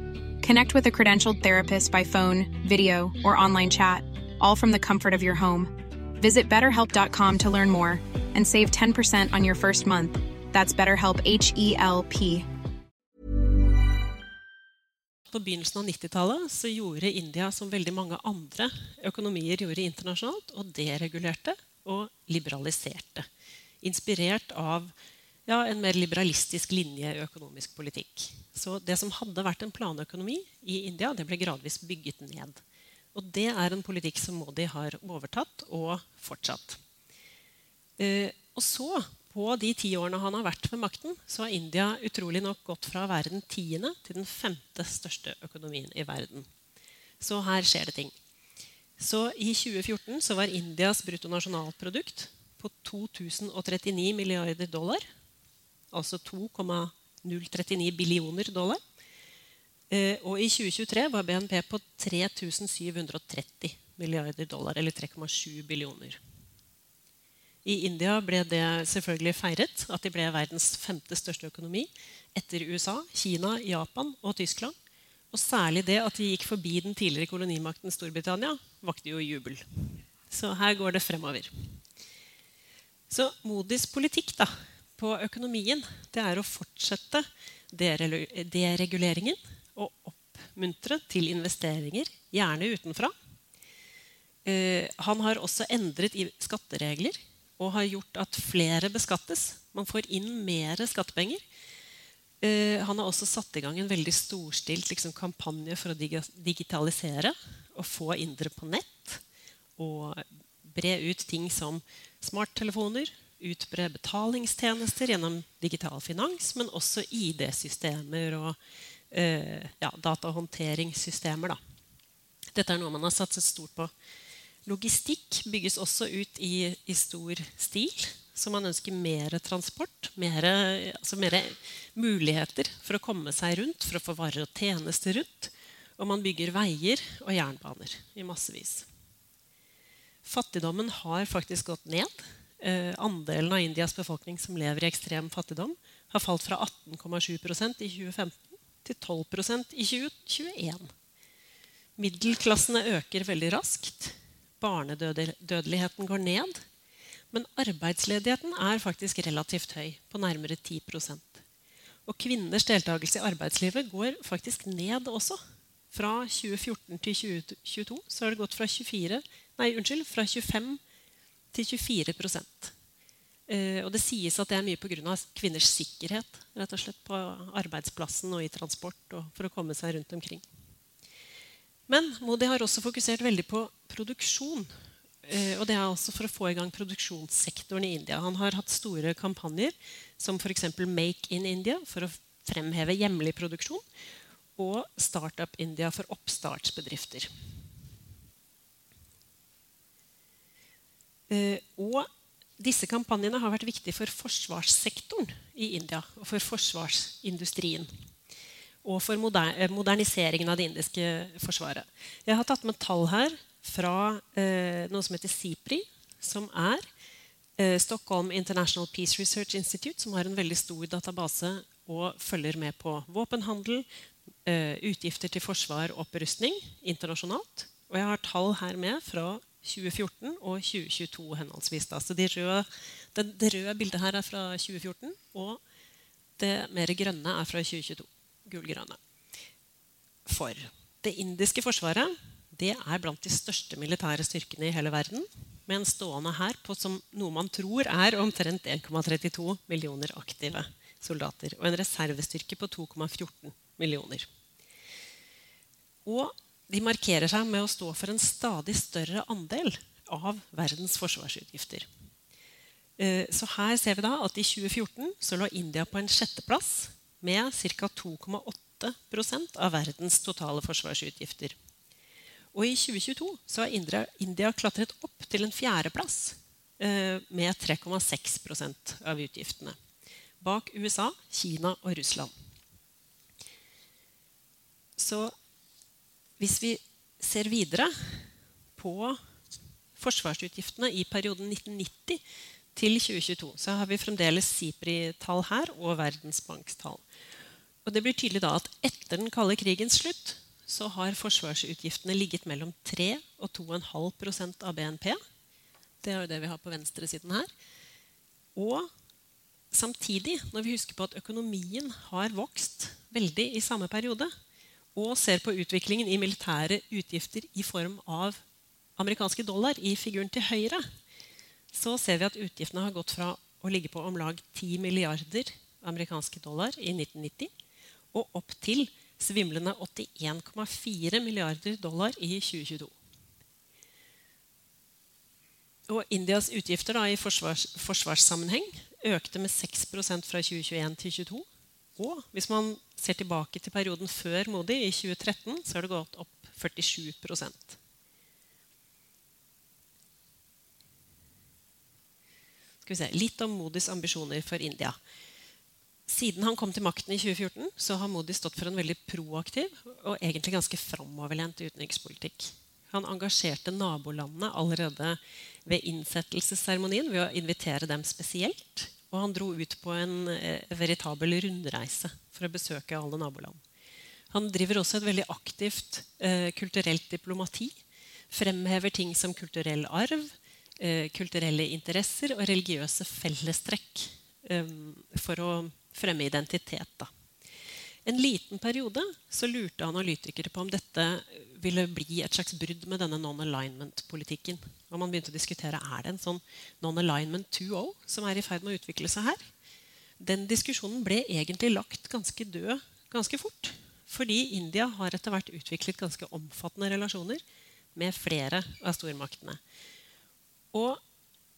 Connect with a credentialed therapist by phone, video, or online chat, all from the comfort of your home. Visit betterhelp.com to learn more and save 10% on your first month. That's BetterHelp H E L P. På begynnelsen av 90-tallet så gjorde India som veldig mange andre økonomier gjorde internasjonalt, og deregulerte og liberaliserte. Inspirert av ja, en mer liberalistisk linje i økonomisk politikk. Så det som hadde vært en planøkonomi i India, det ble gradvis bygget ned. Og det er en politikk som Modi har overtatt og fortsatt. Eh, og så på de ti årene han har vært ved makten, så har India utrolig nok gått fra å være den tiende til den femte største økonomien i verden. Så her skjer det ting. Så I 2014 så var Indias bruttonasjonalprodukt på 2039 milliarder dollar. Altså 2,039 billioner dollar. Eh, og i 2023 var BNP på 3730 milliarder dollar, eller 3,7 billioner. I India ble det selvfølgelig feiret at de ble verdens femte største økonomi etter USA, Kina, Japan og Tyskland. Og særlig det at de gikk forbi den tidligere kolonimakten Storbritannia, vakte jo jubel. Så her går det fremover. Så Modis politikk da, på økonomien det er å fortsette dereguleringen og oppmuntre til investeringer, gjerne utenfra. Eh, han har også endret i skatteregler og har gjort at flere beskattes. Man får inn mer skattepenger. Uh, han har også satt i gang en veldig storstilt liksom, kampanje for å digitalisere og få indre på nett. Og bre ut ting som smarttelefoner, utbre betalingstjenester gjennom digital finans, men også ID-systemer og eh, ja, datahåndteringssystemer. Da. Dette er noe man har satset stort på Logistikk bygges også ut i, i stor stil. Så man ønsker mer transport, mer, altså muligheter for å komme seg rundt, for å få varer og tjenester rundt. Og man bygger veier og jernbaner i massevis. Fattigdommen har faktisk gått ned. Eh, andelen av Indias befolkning som lever i ekstrem fattigdom, har falt fra 18,7% i 2015 til 12% i 2021. Middelklassene øker veldig raskt barnedødeligheten går ned. Men arbeidsledigheten er faktisk relativt høy, på nærmere 10 Og kvinners deltakelse i arbeidslivet går faktisk ned også. Fra 2014 til 2022 så har det gått fra, 24, nei, unnskyld, fra 25 til 24 eh, Og det sies at det er mye pga. kvinners sikkerhet rett og slett på arbeidsplassen og i transport og for å komme seg rundt omkring. Men Modi har også fokusert veldig på produksjon. Eh, og det er også for å få i gang produksjonssektoren i India. Han har hatt store kampanjer som f.eks. Make in India for å fremheve hjemlig produksjon. Og Startup India for oppstartsbedrifter. Og disse kampanjene har vært viktige for forsvarssektoren i India og for forsvarsindustrien og for moderniseringen av det indiske forsvaret. Jeg har tatt med tall her fra eh, noe som heter SIPRI, som er eh, Stockholm International Peace Research Institute, som har en veldig stor database og følger med på våpenhandel, eh, utgifter til forsvar og opprustning internasjonalt. Og jeg har tall her med fra 2014 og 2022 henholdsvis. Da. Så de røde, det, det røde bildet her er fra 2014, og det mer grønne er fra 2022 gulgrønne. For det indiske forsvaret det er blant de største militære styrkene i hele verden, med en stående her på som noe man tror er omtrent 1,32 millioner aktive soldater. Og en reservestyrke på 2,14 millioner. Og de markerer seg med å stå for en stadig større andel av verdens forsvarsutgifter. Eh, så her ser vi da at I 2014 så lå India på en sjetteplass med ca. 2,8% av verdens totale forsvarsutgifter. Og i 2022 så har India, klatret opp til en fjerdeplass eh, med 3,6% av utgiftene. Bak USA, Kina og Russland. Så hvis vi ser videre på forsvarsutgiftene i perioden 1990 til 2022, så har vi fremdeles SIPRI-tall her og Verdensbankstall. Og det blir tydelig da at etter den kalde krigens slutt så har forsvarsutgiftene ligget mellom 3 og 2,5% av BNP. Det er jo det vi har på venstresiden her. Og samtidig, når vi husker på at økonomien har vokst veldig i samme periode, og ser på utviklingen i militære utgifter i form av amerikanske dollar i figuren til høyre, så ser vi at utgiftene har gått fra å ligge på om lag 10 milliarder amerikanske dollar i 1990 og opp til svimlende 81,4 milliarder dollar i 2022. Og Indias utgifter da, i forsvars, forsvarssammenheng økte med 6% fra 2021 til 2022. Og hvis man ser tilbake til perioden før Modi, i 2013, så har det gått opp 47 Skal vi se, Litt om Modis ambisjoner for India. Siden han kom til makten i 2014, så har Modi stått for en veldig proaktiv og egentlig ganske framoverlent utenrikspolitikk. Han engasjerte nabolandene allerede ved innsettelsesseremonien ved å invitere dem spesielt. Og han dro ut på en eh, veritabel rundreise for å besøke alle naboland. Han driver også et veldig aktivt eh, kulturelt diplomati. Fremhever ting som kulturell arv, eh, kulturelle interesser og religiøse fellestrekk eh, for å fremme identitet. Da. En liten periode så lurte analytikere på om dette ville bli et slags brudd med denne non-alignment-politikken. Og man begynte å diskutere er det en sånn non-alignment 2.0 som er i ferd med å utvikle seg her. Den diskusjonen ble egentlig lagt ganske død ganske fort. Fordi India har etter hvert utviklet ganske omfattende relasjoner med flere av stormaktene. Og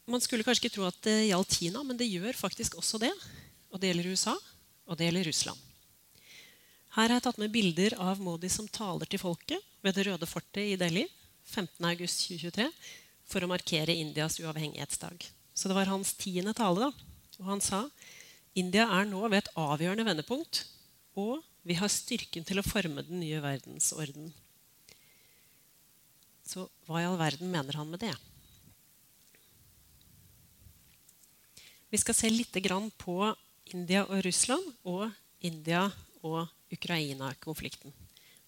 Man skulle kanskje ikke tro at det gjaldt Kina, men det gjør faktisk også det. Og det gjelder USA, og det gjelder Russland. Her har jeg tatt med bilder av Modi som taler til folket ved Det røde fortet i Delhi 15.8.2023 for å markere Indias uavhengighetsdag. Så det var hans tiende tale. da. Og han sa India er nå ved et avgjørende vendepunkt, og vi har styrken til å forme den nye verdensorden. Så hva i all verden mener han med det? Vi skal se litt på India og Russland og India og Ukraina-konflikten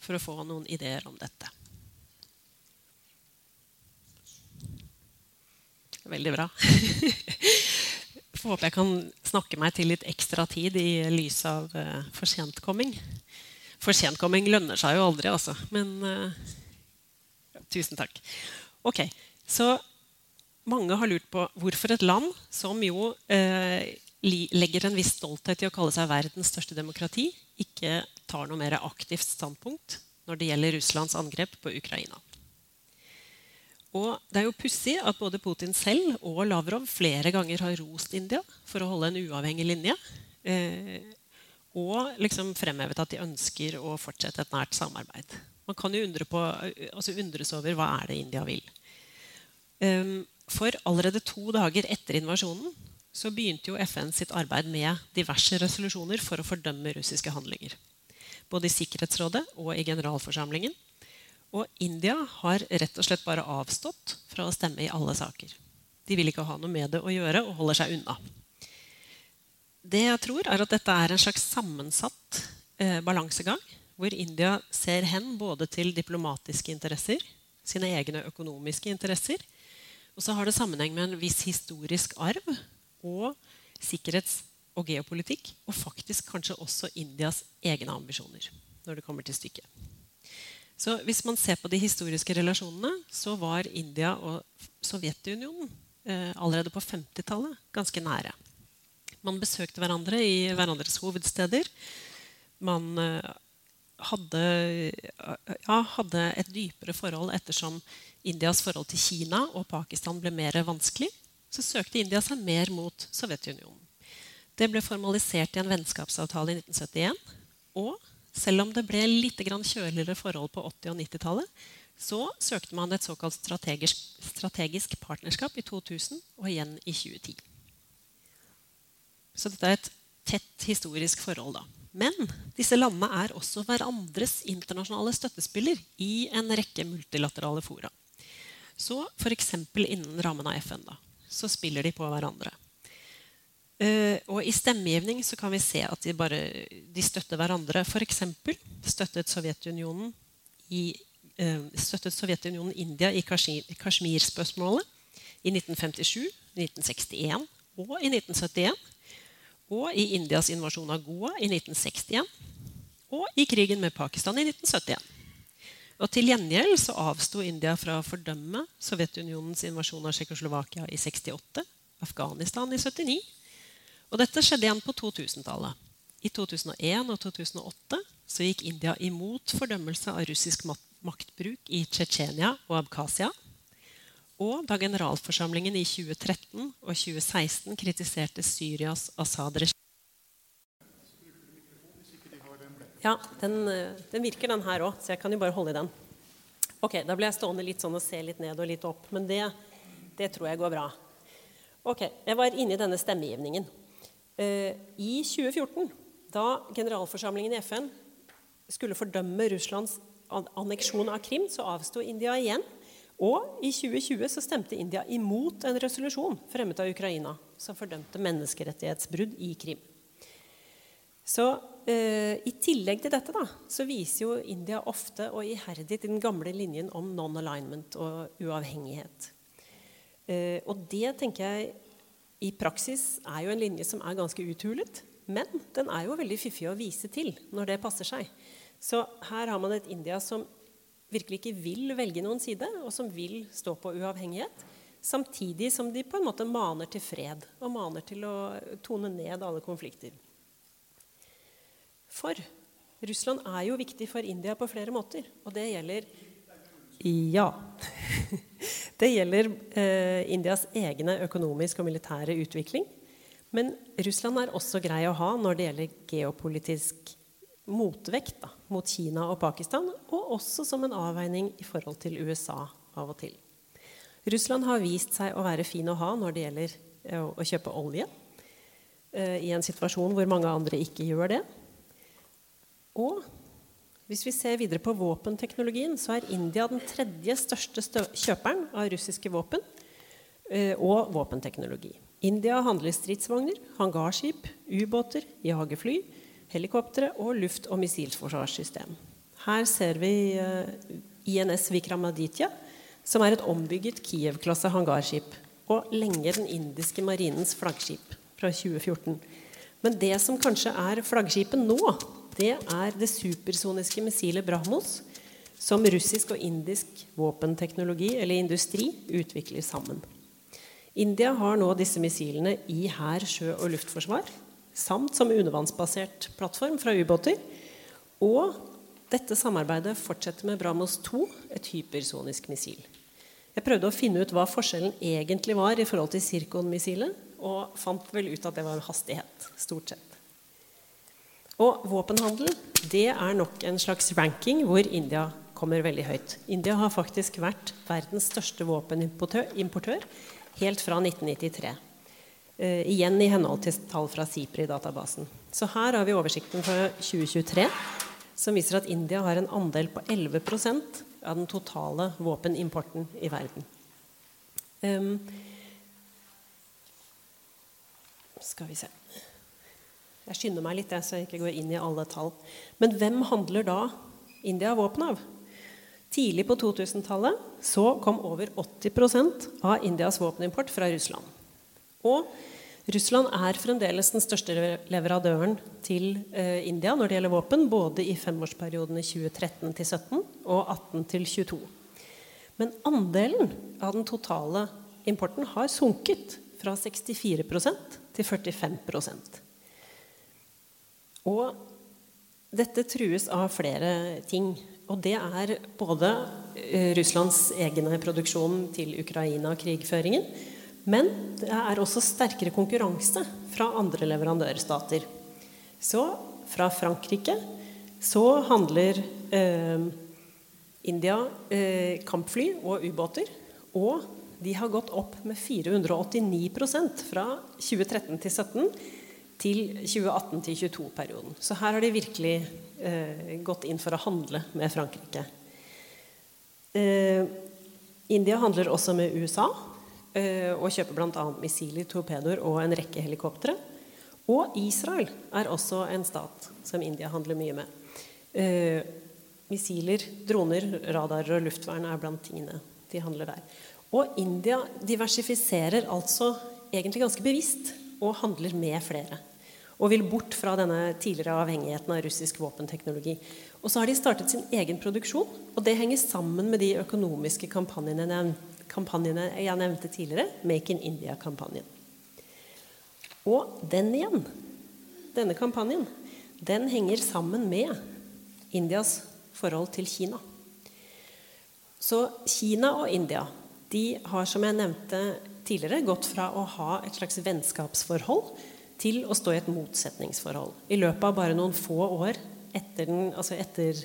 for å få noen ideer om dette. Veldig bra. Får håpe jeg kan snakke meg til litt ekstra tid i lys av uh, forsentkomming. Forsentkomming lønner seg jo aldri, altså. Men uh, tusen takk. Ok, Så mange har lurt på hvorfor et land som jo uh, legger en viss stolthet i å kalle seg verdens største demokrati, ikke tar noe mer aktivt standpunkt når det gjelder Russlands angrep på Ukraina. Og det er jo pussig at både Putin selv og Lavrov flere ganger har rost India for å holde en uavhengig linje. Eh, og liksom fremhevet at de ønsker å fortsette et nært samarbeid. Man kan jo undre på, altså undres over hva er det India vil. Um, for allerede to dager etter invasjonen så begynte jo FN sitt arbeid med diverse resolusjoner for å fordømme russiske handlinger. Både i Sikkerhetsrådet og i generalforsamlingen. Og India har rett og slett bare avstått fra å stemme i alle saker. De vil ikke ha noe med det å gjøre og holder seg unna. Det jeg tror er at Dette er en slags sammensatt eh, balansegang, hvor India ser hen både til diplomatiske interesser, sine egne økonomiske interesser, og så har det sammenheng med en viss historisk arv og sikkerhets- og geopolitikk. Og faktisk kanskje også Indias egne ambisjoner. når det kommer til stykket. Så Hvis man ser på de historiske relasjonene, så var India og Sovjetunionen eh, allerede på 50-tallet ganske nære. Man besøkte hverandre i hverandres hovedsteder. Man eh, hadde, ja, hadde et dypere forhold ettersom Indias forhold til Kina og Pakistan ble mer vanskelig så søkte India seg mer mot Sovjetunionen. Det ble formalisert i en vennskapsavtale i 1971. Og selv om det ble litt kjøligere forhold på 80- og 90-tallet, så søkte man et såkalt strategisk, strategisk, partnerskap i 2000 og igjen i 2010. Så dette er et tett historisk forhold. da. Men disse landene er også hverandres internasjonale støttespiller i en rekke multilaterale fora. Så f.eks. innen rammen av FN. da så spiller de på hverandre. Uh, og I stemmegivning så kan vi se at de, bare, de støtter hverandre. F.eks. støttet uh, støttet Sovjetunionen India i Kashmir-spørsmålet i 1957, 1961 og i 1971. Og i Indias invasjon av Goa i 1961. Og i krigen med Pakistan i 1971. Og Til gjengjeld så avsto India fra å fordømme Sovjetunionens invasjon av Tsjekkoslovakia i 68, Afghanistan i 79. Og dette skjedde igjen på 2000-tallet. I 2001 og 2008 så gikk India imot fordømmelse av russisk maktbruk i Tsjetsjenia og Abkhasia. Og da generalforsamlingen i 2013 og 2016 kritiserte Syrias Assad-regime Ja, den, eh, den virker, den her òg, så jeg kan jo bare holde i den. Ok, Da blir jeg stående litt sånn og se litt ned og litt opp, men det, det tror jeg går bra. Ok, Jeg var inne i denne stemmegivningen. Eh, I 2014, da generalforsamlingen i FN skulle fordømme Russlands anneksjon av Krim, så avsto India igjen. Og i 2020 så stemte India imot en resolusjon fremmet av Ukraina som fordømte menneskerettighetsbrudd i Krim. Så eh, I tillegg til dette da, så viser jo India ofte og iherdig til den gamle linjen om non-alignment og uavhengighet. Eh, og det tenker jeg i praksis er jo en linje som er ganske uthulet. Men den er jo veldig fiffig å vise til når det passer seg. Så her har man et India som virkelig ikke vil velge noen side, og som vil stå på uavhengighet. Samtidig som de på en måte maner til fred og maner til å tone ned alle konflikter. For Russland er jo viktig for India på flere måter. Og det gjelder Ja. Det gjelder eh, Indias egne økonomiske og militære utvikling. Men Russland er også grei å ha når det gjelder geopolitisk motvekt da, mot Kina og Pakistan, og også som en avveining i forhold til USA av og til. Russland har vist seg å være fin å ha når det gjelder eh, å kjøpe olje, eh, i en situasjon hvor mange andre ikke gjør det. Og hvis vi ser videre på våpenteknologien, så er India den tredje største kjøperen av russiske våpen eh, og våpenteknologi. India handler stridsvogner, hangarskip, ubåter, jagerfly, helikoptre og luft- og missilforsvarssystem. Her ser vi eh, INS Vikramaditya, som er et ombygget Kiev-klasse hangarskip og lenge den indiske marinens flaggskip fra 2014. Men det som kanskje er flaggskipet nå, det er det supersoniske missilet Brahmos, som russisk og indisk våpenteknologi eller industri utvikler sammen. India har nå disse missilene i hær, sjø- og luftforsvar, samt som undervannsbasert plattform fra ubåter. Og dette samarbeidet fortsetter med Brahmos 2, et hypersonisk missil. Jeg prøvde å finne ut hva forskjellen egentlig var i forhold til Sirkon-missilet, og fant vel ut at det var hastighet, stort sett. Og våpenhandel det er nok en slags ranking hvor India kommer veldig høyt. India har faktisk vært verdens største våpenimportør helt fra 1993. Uh, eh, igjen i henhold til tall fra SIPRI-databasen. Så her har vi oversikten fra 2023, som viser at India har en andel på 11% av den totale våpenimporten i verden. Um, skal vi se Jeg skynder meg litt, så jeg ikke går inn i alle tall. Men hvem handler da India våpen av? Tidlig på 2000-tallet så kom over 80% av Indias våpenimport fra Russland. Og Russland er fremdeles den største leverandøren til eh, India når det gjelder våpen, både i femårsperiodene 2013 til 2017 og 18 til 22. Men andelen av den totale importen har sunket fra 64% til 45 Og dette trues av flere ting. Og det er både eh, Russlands egne produksjon til Ukraina-krigføringen, men det er også sterkere konkurranse fra andre leverandørstater. Så fra Frankrike så handler eh, India eh, kampfly og ubåter. Og de har gått opp med 489% fra 2013 til 2017 til 2018 til 2022-perioden. Så her har de virkelig eh, gått inn for å handle med Frankrike. Eh, India handler også med USA eh, og kjøper bl.a. missiler, torpedoer og en rekke helikoptre. Og Israel er også en stat som India handler mye med. Eh, missiler, droner, radarer og luftvern er blant tingene de handler der. Og India diversifiserer altså egentlig ganske bevisst og handler med flere. Og vil bort fra denne tidligere avhengigheten av russisk våpenteknologi. Og så har de startet sin egen produksjon, og det henger sammen med de økonomiske kampanjene, jeg nevnte tidligere, Make in India-kampanjen. Og den igjen, denne kampanjen, den henger sammen med Indias forhold til Kina. Så Kina og India de har, som jeg nevnte tidligere, gått fra å ha et slags vennskapsforhold til å stå i et motsetningsforhold. I løpet av bare noen få år etter, den, altså etter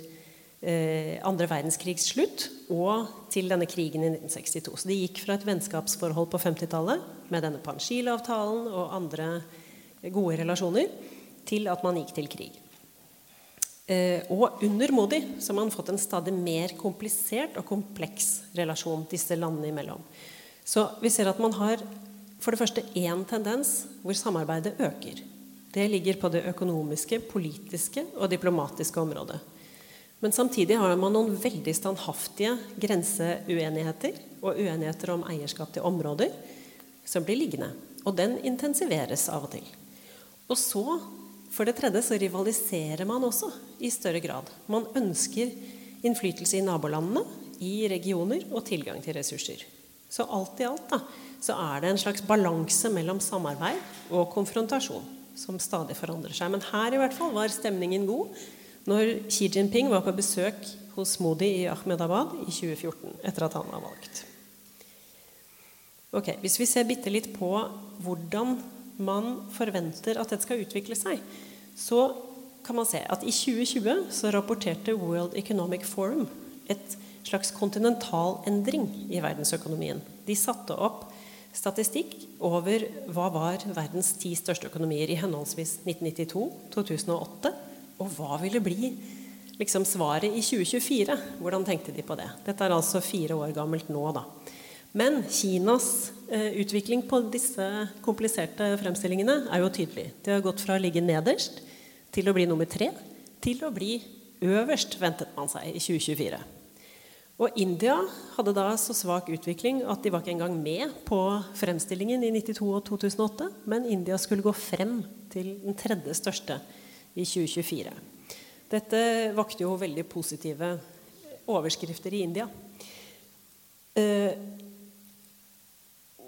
eh, andre verdenskrigs slutt og til denne krigen i 1962. Så de gikk fra et vennskapsforhold på 50-tallet med denne Panjshir-avtalen og andre gode relasjoner til at man gikk til krig. Eh, og under Modi så har man fått en stadig mer komplisert og kompleks relasjon disse landene imellom. Så vi ser at man har for det første én tendens hvor samarbeidet øker. Det ligger på det økonomiske, politiske og diplomatiske området. Men samtidig har man noen veldig standhaftige grenseuenigheter og uenigheter om eierskap til områder som blir liggende. Og den intensiveres av og til. Og så, for det tredje, så rivaliserer man også i større grad. Man ønsker innflytelse i nabolandene, i regioner og tilgang til ressurser. Så alt i alt da, så er det en slags balanse mellom samarbeid og konfrontasjon som stadig forandrer seg. Men her i hvert fall var stemningen god når Xi Jinping var på besøk hos Modi i Ahmedabad i 2014, etter at han var valgt. Ok, Hvis vi ser bitte litt på hvordan man forventer at dette skal utvikle seg, så kan man se at i 2020 så rapporterte World Economic Forum et slags kontinental endring i verdensøkonomien. De satte opp statistikk over hva var verdens ti største økonomier i henholdsvis 1992, 2008 og hva ville bli liksom svaret i 2024? Hvordan tenkte de på det? Dette er altså fire år gammelt nå, da. Men Kinas eh, utvikling på disse kompliserte fremstillingene er jo tydelig. De har gått fra å ligge nederst til å bli nummer tre til å bli øverst, ventet man seg, i 2024. Og India hadde da så svak utvikling at de var ikke engang med på fremstillingen i 92 og 2008, men India skulle gå frem til den tredje største i 2024. Dette vakte jo veldig positive overskrifter i India. Eh,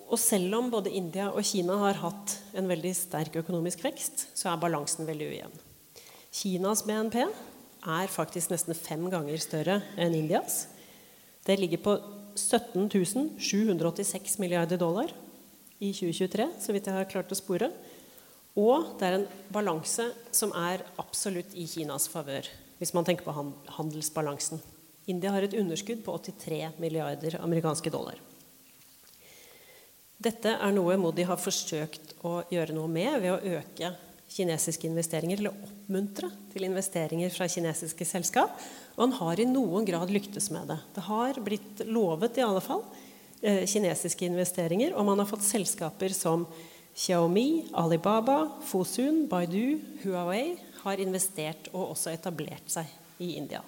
og selv om både India og Kina har hatt en veldig sterk økonomisk vekst, så er balansen veldig ujevn. Kinas BNP er faktisk nesten fem ganger større enn Indias. Det ligger på 17 786 milliarder dollar i 2023, så vidt jeg har klart å spore. Og det er en balanse som er absolutt i Kinas favør, hvis man tenker på handelsbalansen. India har et underskudd på 83 milliarder amerikanske dollar. Dette er noe Modi har forsøkt å gjøre noe med ved å øke kinesiske investeringer, eller oppmuntre til investeringer fra kinesiske selskap. Og han har i noen grad lyktes med det. Det har blitt lovet i alle fall eh, kinesiske investeringer, og man har fått selskaper som Xiaomi, Alibaba, Fosun, Baidu, Huawei har investert og også etablert seg i India.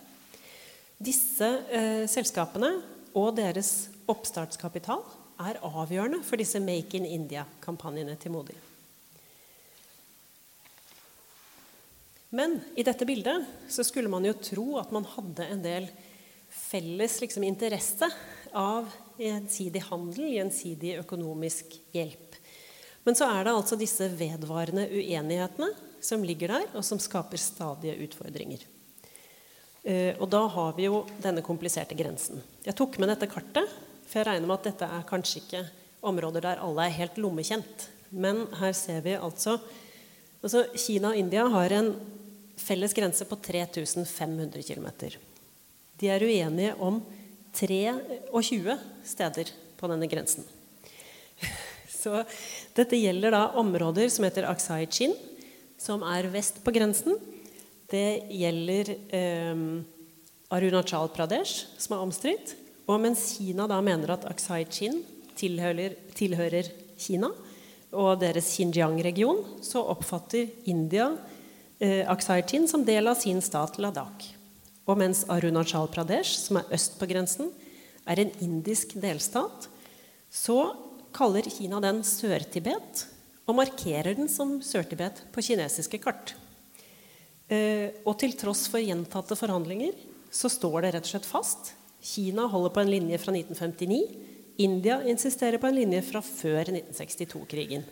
Disse eh, selskapene og deres oppstartskapital er avgjørende for disse Make in India-kampanjene til Modi. Men i dette bildet så skulle man jo tro at man hadde en del felles liksom, interesse av gjensidig handel, gjensidig økonomisk hjelp. Men så er det altså disse vedvarende uenighetene som ligger der, og som skaper stadige utfordringer. Eh, og da har vi jo denne kompliserte grensen. Jeg tok med dette kartet, for jeg regner med at dette er kanskje ikke områder der alle er helt lommekjent. Men her ser vi altså altså Kina og India har en felles grense på 3500 km. De er uenige om 23 steder på denne grensen. Så dette gjelder da områder som heter Aksai Chin, som er vest på grensen. Det gjelder eh, Arunachal Pradesh, som er omstridt. Og mens Kina da mener at Aksai Chin tilhører, tilhører Kina og deres Xinjiang-region, så oppfatter India eh, Aksai som del av sin stat Ladakh. Og mens Arunachal Pradesh, som er øst på grensen, er en indisk delstat, så kaller Kina den Sør-Tibet og markerer den som Sør-Tibet på kinesiske kart. Eh, og til tross for gjentatte forhandlinger så står det rett og slett fast. Kina holder på en linje fra 1959. India insisterer på en linje fra før 1962-krigen.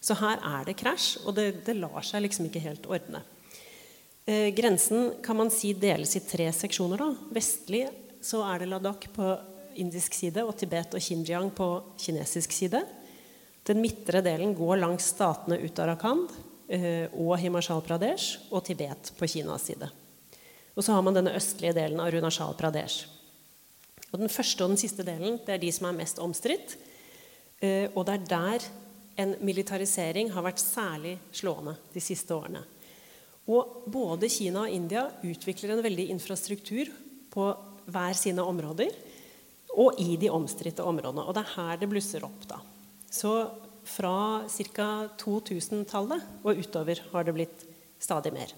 Så her er det krasj, og det, det, lar seg liksom ikke helt ordne. Eh, grensen kan man si deles i tre seksjoner. Da. Vestlig så er det Ladakh på indisk side og Tibet og Xinjiang på kinesisk side. Den midtre delen går langs statene Uttarakhand eh, og Himachal Pradesh og Tibet på Kinas side. Og så har man denne østlige delen av Runachal Pradesh. Og Den første og den siste delen det er de som er mest omstridt. Eh, og det er der en militarisering har vært særlig slående de siste årene. Og både Kina og India utvikler en veldig infrastruktur på hver sine områder og i de omstridte områdene. Og det er her det blusser opp. da. Så fra ca. 2000-tallet og utover har det blitt stadig mer.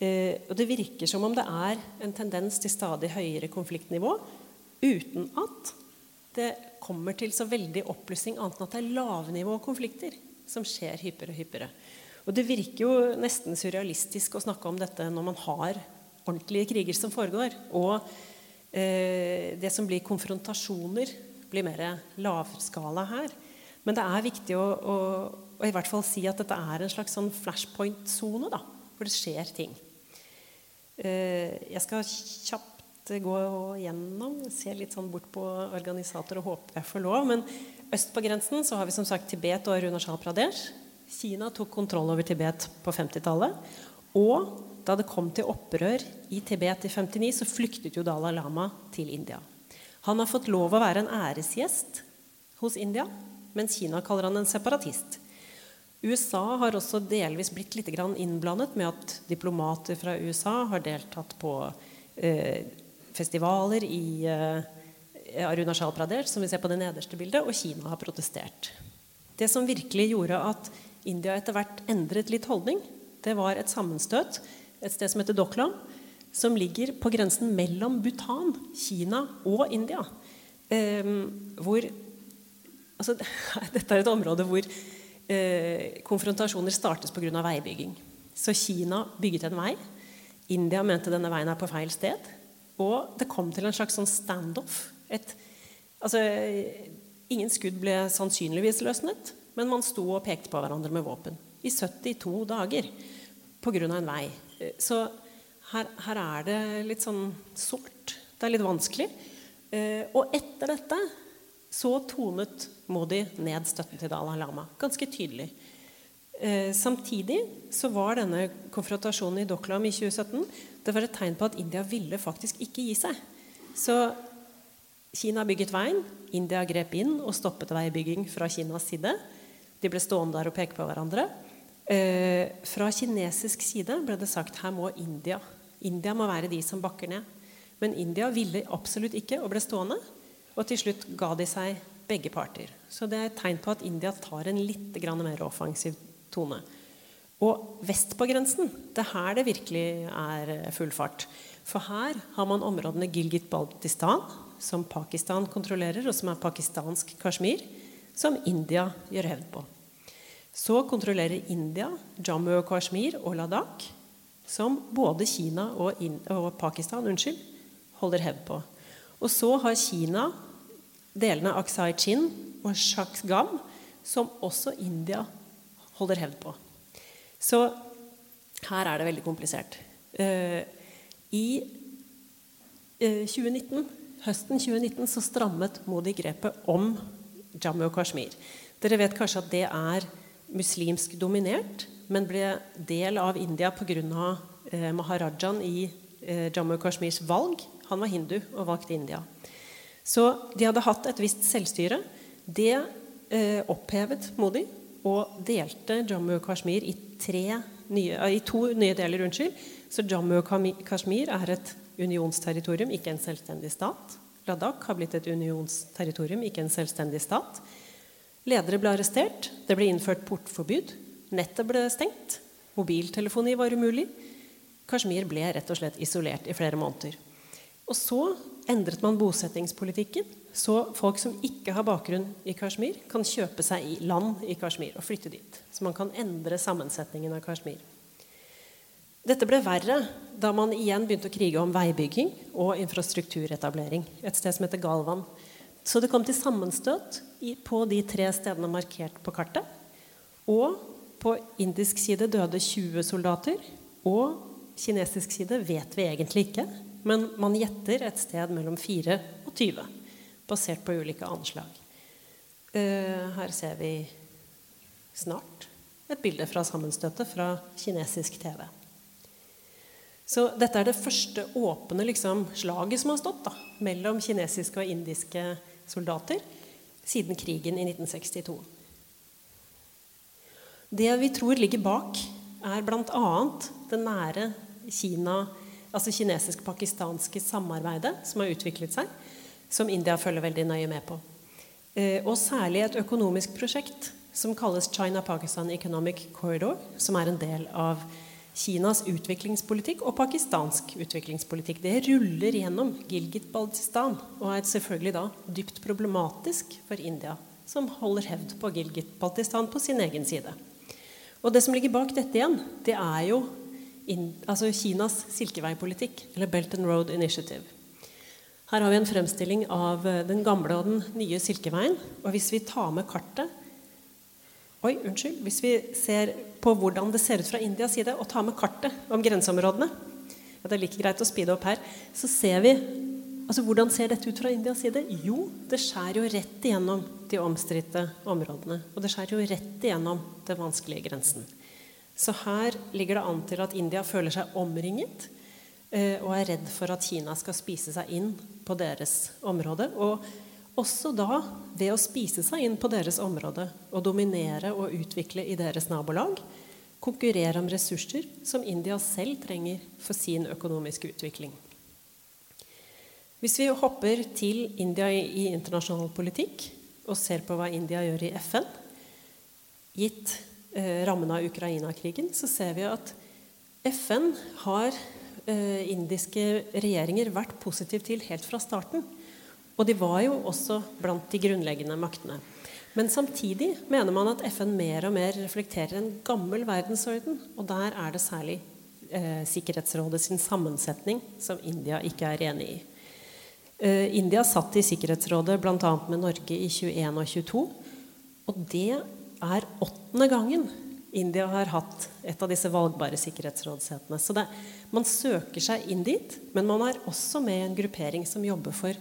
Eh, og det virker som om det er en tendens til stadig høyere konfliktnivå uten at det kommer til så veldig opplysning annet enn at det er lavnivåkonflikter som skjer hyppigere og hyppigere. Og det virker jo nesten surrealistisk å snakke om dette når man har ordentlige kriger som foregår. Og eh, det som blir konfrontasjoner, blir mer lavskala her. Men det er viktig å, å, å i hvert fall si at dette er en slags sånn flashpoint-sone, hvor det skjer ting. Eh, jeg skal kjapt gå gjennom, se litt sånn bort på organisator og håpe jeg får lov. Men øst på grensen så har vi som sagt Tibet og Arunachal Pradesh. Kina tok kontroll over Tibet på 50-tallet. Og da det kom til opprør i Tibet i 59, så flyktet jo Dalai Lama til India. Han har fått lov å være en æresgjest hos India, mens Kina kaller han en separatist. USA har også delvis blitt litt innblandet med at diplomater fra USA har deltatt på eh, festivaler i eh, Arunachal Pradesh, som vi ser på det nederste bildet, og Kina har protestert. Det som virkelig gjorde at India etter hvert endret litt holdning, det var et sammenstøt et sted som heter Doklam, som ligger på grensen mellom Bhutan, Kina og India. Eh, hvor altså, Dette er et område hvor eh, konfrontasjoner startes pga. veibygging. Så Kina bygget en vei. India mente denne veien er på feil sted. Og det kom til en slags sånn standoff. altså, ingen skudd ble sannsynligvis løsnet. Men man sto og pekte på hverandre med våpen i 72 dager pga. en vei. Så her, her, er det litt sånn sårt. Det er litt vanskelig. Eh, og etter dette så tonet Modi ned støtten til Dalai Lama. Ganske tydelig. Eh, samtidig så var denne konfrontasjonen i Doklam i 2017 det var et tegn på at India ville faktisk ikke gi seg. Så Kina bygget veien. India grep inn og stoppet veibygging fra Kinas side. De ble stående der og peke på hverandre. Eh, fra kinesisk side ble det sagt her må India India må være de som bakker ned. Men India ville absolutt ikke og ble stående. Og til slutt ga de seg begge parter. Så det er et tegn på at India tar en litt mer offensiv tone. Og vest på grensen, det er her det virkelig er full fart. For her har man områdene Gilgit-Baltistan, som Pakistan kontrollerer, og som er pakistansk Kashmir som India gjør hevd på. Så kontrollerer India Jammu og Kashmir og Ladakh, som både Kina og, og Pakistan unnskyld, holder hevd på. Og så har Kina delene Aksai Chin og Shakgam, som også India holder hevd på. Så her er det veldig komplisert. Uh, I uh, 2019, høsten 2019 så strammet Modi grepet om Jammu og Kashmir. Dere vet kanskje at det er muslimsk dominert, men ble del av India pga. Eh, maharajaen i eh, Jammu og Kashmirs valg. Han var hindu og valgte India. Så de hadde hatt et visst selvstyre. Det eh, opphevet Modi og delte Jammu og Kashmir i, nye, i to nye deler. Unnskyld. Så Jammu og Kashmir er et unionsterritorium, ikke en selvstendig stat. Ladakh har blitt et unionsterritorium, ikke en selvstendig stat. Ledere ble arrestert, det ble innført portforbud, nettet ble stengt, mobiltelefoni var umulig. Kashmir ble rett og slett isolert i flere måneder. Og så endret man bosettingspolitikken, så folk som ikke har bakgrunn i Kashmir, kan kjøpe seg i land i Kashmir og flytte dit. Så man kan endre sammensetningen av Kashmir. Dette ble verre da man igjen begynte å krige om veibygging og infrastrukturetablering. Et sted som heter Galvan. Så det kom til sammenstøt på de tre stedene markert på kartet. Og på indisk side døde 20 soldater. Og kinesisk side vet vi egentlig ikke. Men man gjetter et sted mellom 4 og 20, basert på ulike anslag. Eh, her ser vi snart et bilde fra sammenstøtet fra kinesisk TV. Så dette er det første åpne liksom, slaget som har stått da, mellom kinesiske og indiske soldater siden krigen i 1962. Det vi tror ligger bak, er bl.a. det nære Kina, altså kinesisk-pakistanske samarbeidet som har utviklet seg, som India følger veldig nøye med på. Eh, og særlig et økonomisk prosjekt som kalles China-Pakistan Economic Corridor, som er en del av Kinas utviklingspolitikk og pakistansk utviklingspolitikk. Det ruller gjennom Gilgit-Baltistan og er selvfølgelig da dypt problematisk for India, som holder hevd på Gilgit-Baltistan på sin egen side. Og det som ligger bak dette igjen, det er jo in, altså Kinas silkeveipolitikk, eller Belt and Road Initiative. Her har vi en fremstilling av den gamle og den nye Silkeveien. Og hvis vi tar med kartet Oi, unnskyld. Hvis vi ser på hvordan det ser ut fra Indias side, og tar med kartet om grenseområdene ja, Det er like greit å speede opp her. Så ser vi altså Hvordan ser dette ut fra Indias side? Jo, det skjærer jo rett igjennom de omstridte områdene. Og det skjærer jo rett igjennom den vanskelige grensen. Så her ligger det an til at India føler seg omringet eh, og er redd for at Kina skal spise seg inn på deres område. Og også da ved å spise seg inn på deres område og dominere og utvikle i deres nabolag, konkurrere om ressurser som India selv trenger for sin økonomiske utvikling. Hvis vi hopper til India i internasjonal politikk og ser på hva India gjør i FN, gitt eh, rammen av Ukraina-krigen, så ser vi at FN har eh, indiske regjeringer vært positiv til helt fra starten. Og de var jo også blant de grunnleggende maktene. Men samtidig mener man at FN mer og mer reflekterer en gammel verdensorden. Og der er det særlig eh, Sikkerhetsrådet sin sammensetning som India ikke er enig i. Eh, India satt i Sikkerhetsrådet bl.a. med Norge i 21 og 22. Og det er åttende gangen India har hatt et av disse valgbare sikkerhetsrådssetene. Så det, man søker seg inn dit, men man er også med i en gruppering som jobber for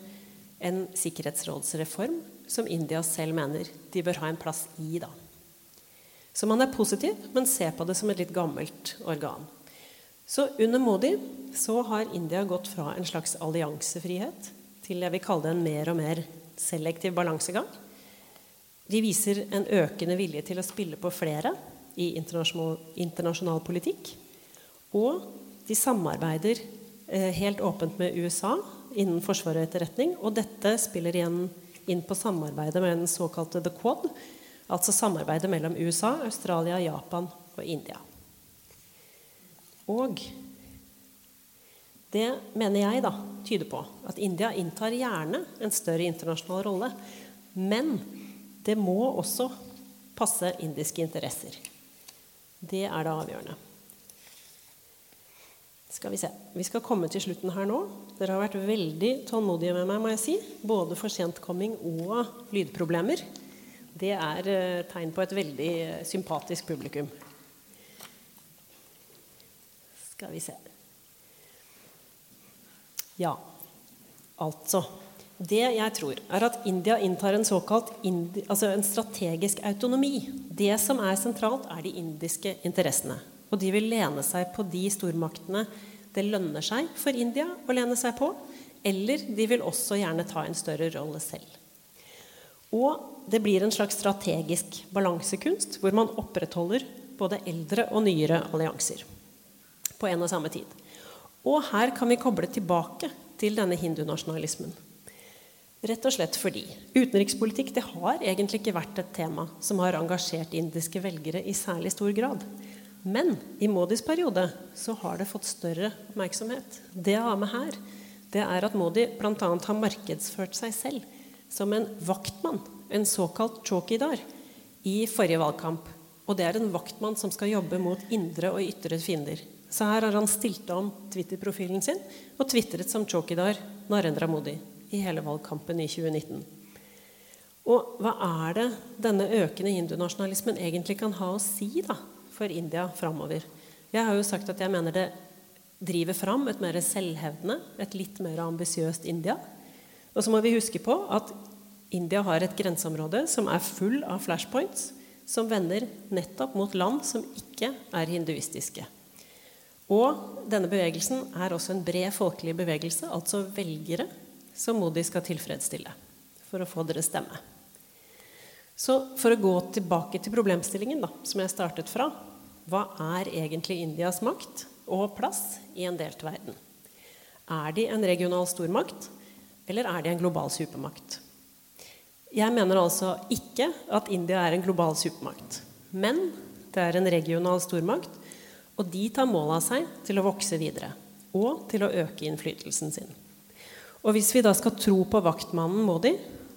en sikkerhetsrådsreform som India selv mener de bør ha en plass i. da. Så man er positiv, men ser på det som et litt gammelt organ. Så under Modi så har India gått fra en slags alliansefrihet til jeg vil kalle det en mer og mer selektiv balansegang. De viser en økende vilje til å spille på flere i internasjonal, internasjonal politikk. Og de samarbeider eh, helt åpent med USA innen forsvar og etterretning. Og dette spiller igjen inn på samarbeidet med den såkalte The Quad. Altså samarbeidet mellom USA, Australia, Japan og India. Og det mener jeg da tyder på at India inntar gjerne en større internasjonal rolle. Men det må også passe indiske interesser. Det er det avgjørende. Skal vi se. Vi skal komme til slutten her nå. Dere har vært veldig tålmodige med meg, må jeg si. Både for sentkomming og lydproblemer. Det er eh, tegn på et veldig eh, sympatisk publikum. Skal vi se Ja, altså Det jeg tror, er at India inntar en såkalt indi, altså en strategisk autonomi. Det som er sentralt, er de indiske interessene. Og de vil lene seg på de stormaktene det lønner seg for India å lene seg på. Eller de vil også gjerne ta en større rolle selv. Og det blir en slags strategisk balansekunst hvor man opprettholder både eldre og nyere allianser på en og samme tid. Og her kan vi koble tilbake til denne hindunasjonalismen. Rett og slett fordi utenrikspolitikk det har egentlig ikke vært et tema som har engasjert indiske velgere i særlig stor grad. Men i Modis periode så har det fått større oppmerksomhet. Det jeg har med her, det er at Modi bl.a. har markedsført seg selv som en vaktmann, en såkalt chokidar, i forrige valgkamp. Og det er en vaktmann som skal jobbe mot indre og ytre fiender. Så her har han stilt om Twitter-profilen sin og tvitret som chokidar Narendra Modi i hele valgkampen i 2019. Og hva er det denne økende hindunasjonalismen egentlig kan ha å si da, for India framover. Jeg har jo sagt at jeg mener det driver fram et mer selvhevdende, et litt mer ambisiøst India. Og så må vi huske på at India har et grenseområde som er full av flashpoints, som vender nettopp mot land som ikke er hinduistiske. Og denne bevegelsen er også en bred folkelig bevegelse, altså velgere, som Modi skal tilfredsstille for å få deres stemme. Så for å gå tilbake til problemstillingen da, som jeg startet fra hva er egentlig Indias makt og plass i en delt verden? Er de en regional stormakt, eller er de en global supermakt? Jeg mener altså ikke at India er en global supermakt. Men det er en regional stormakt, og de tar mål av seg til å vokse videre. Og til å øke innflytelsen sin. Og hvis vi da skal tro på vaktmannen Modi,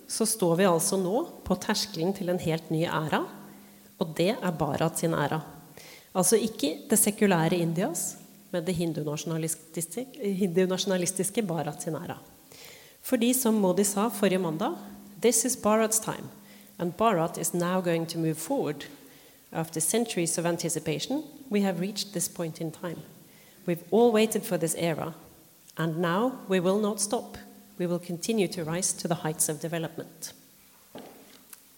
så står vi altså nå på terskelen til en helt ny æra. Og det er Bharat sin æra. Altså ikke det sekulære Indias, men det hindunasjonalistiske, hindunasjonalistiske Bharat sin æra. Fordi, som Modi sa forrige mandag, this is Bharat's time. And Bharat is now going to move forward. After centuries of anticipation, we have reached this point in time. We've all waited for this era, and now we will not stop we will continue to rise to the heights of development.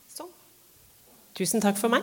Så tusen takk for meg.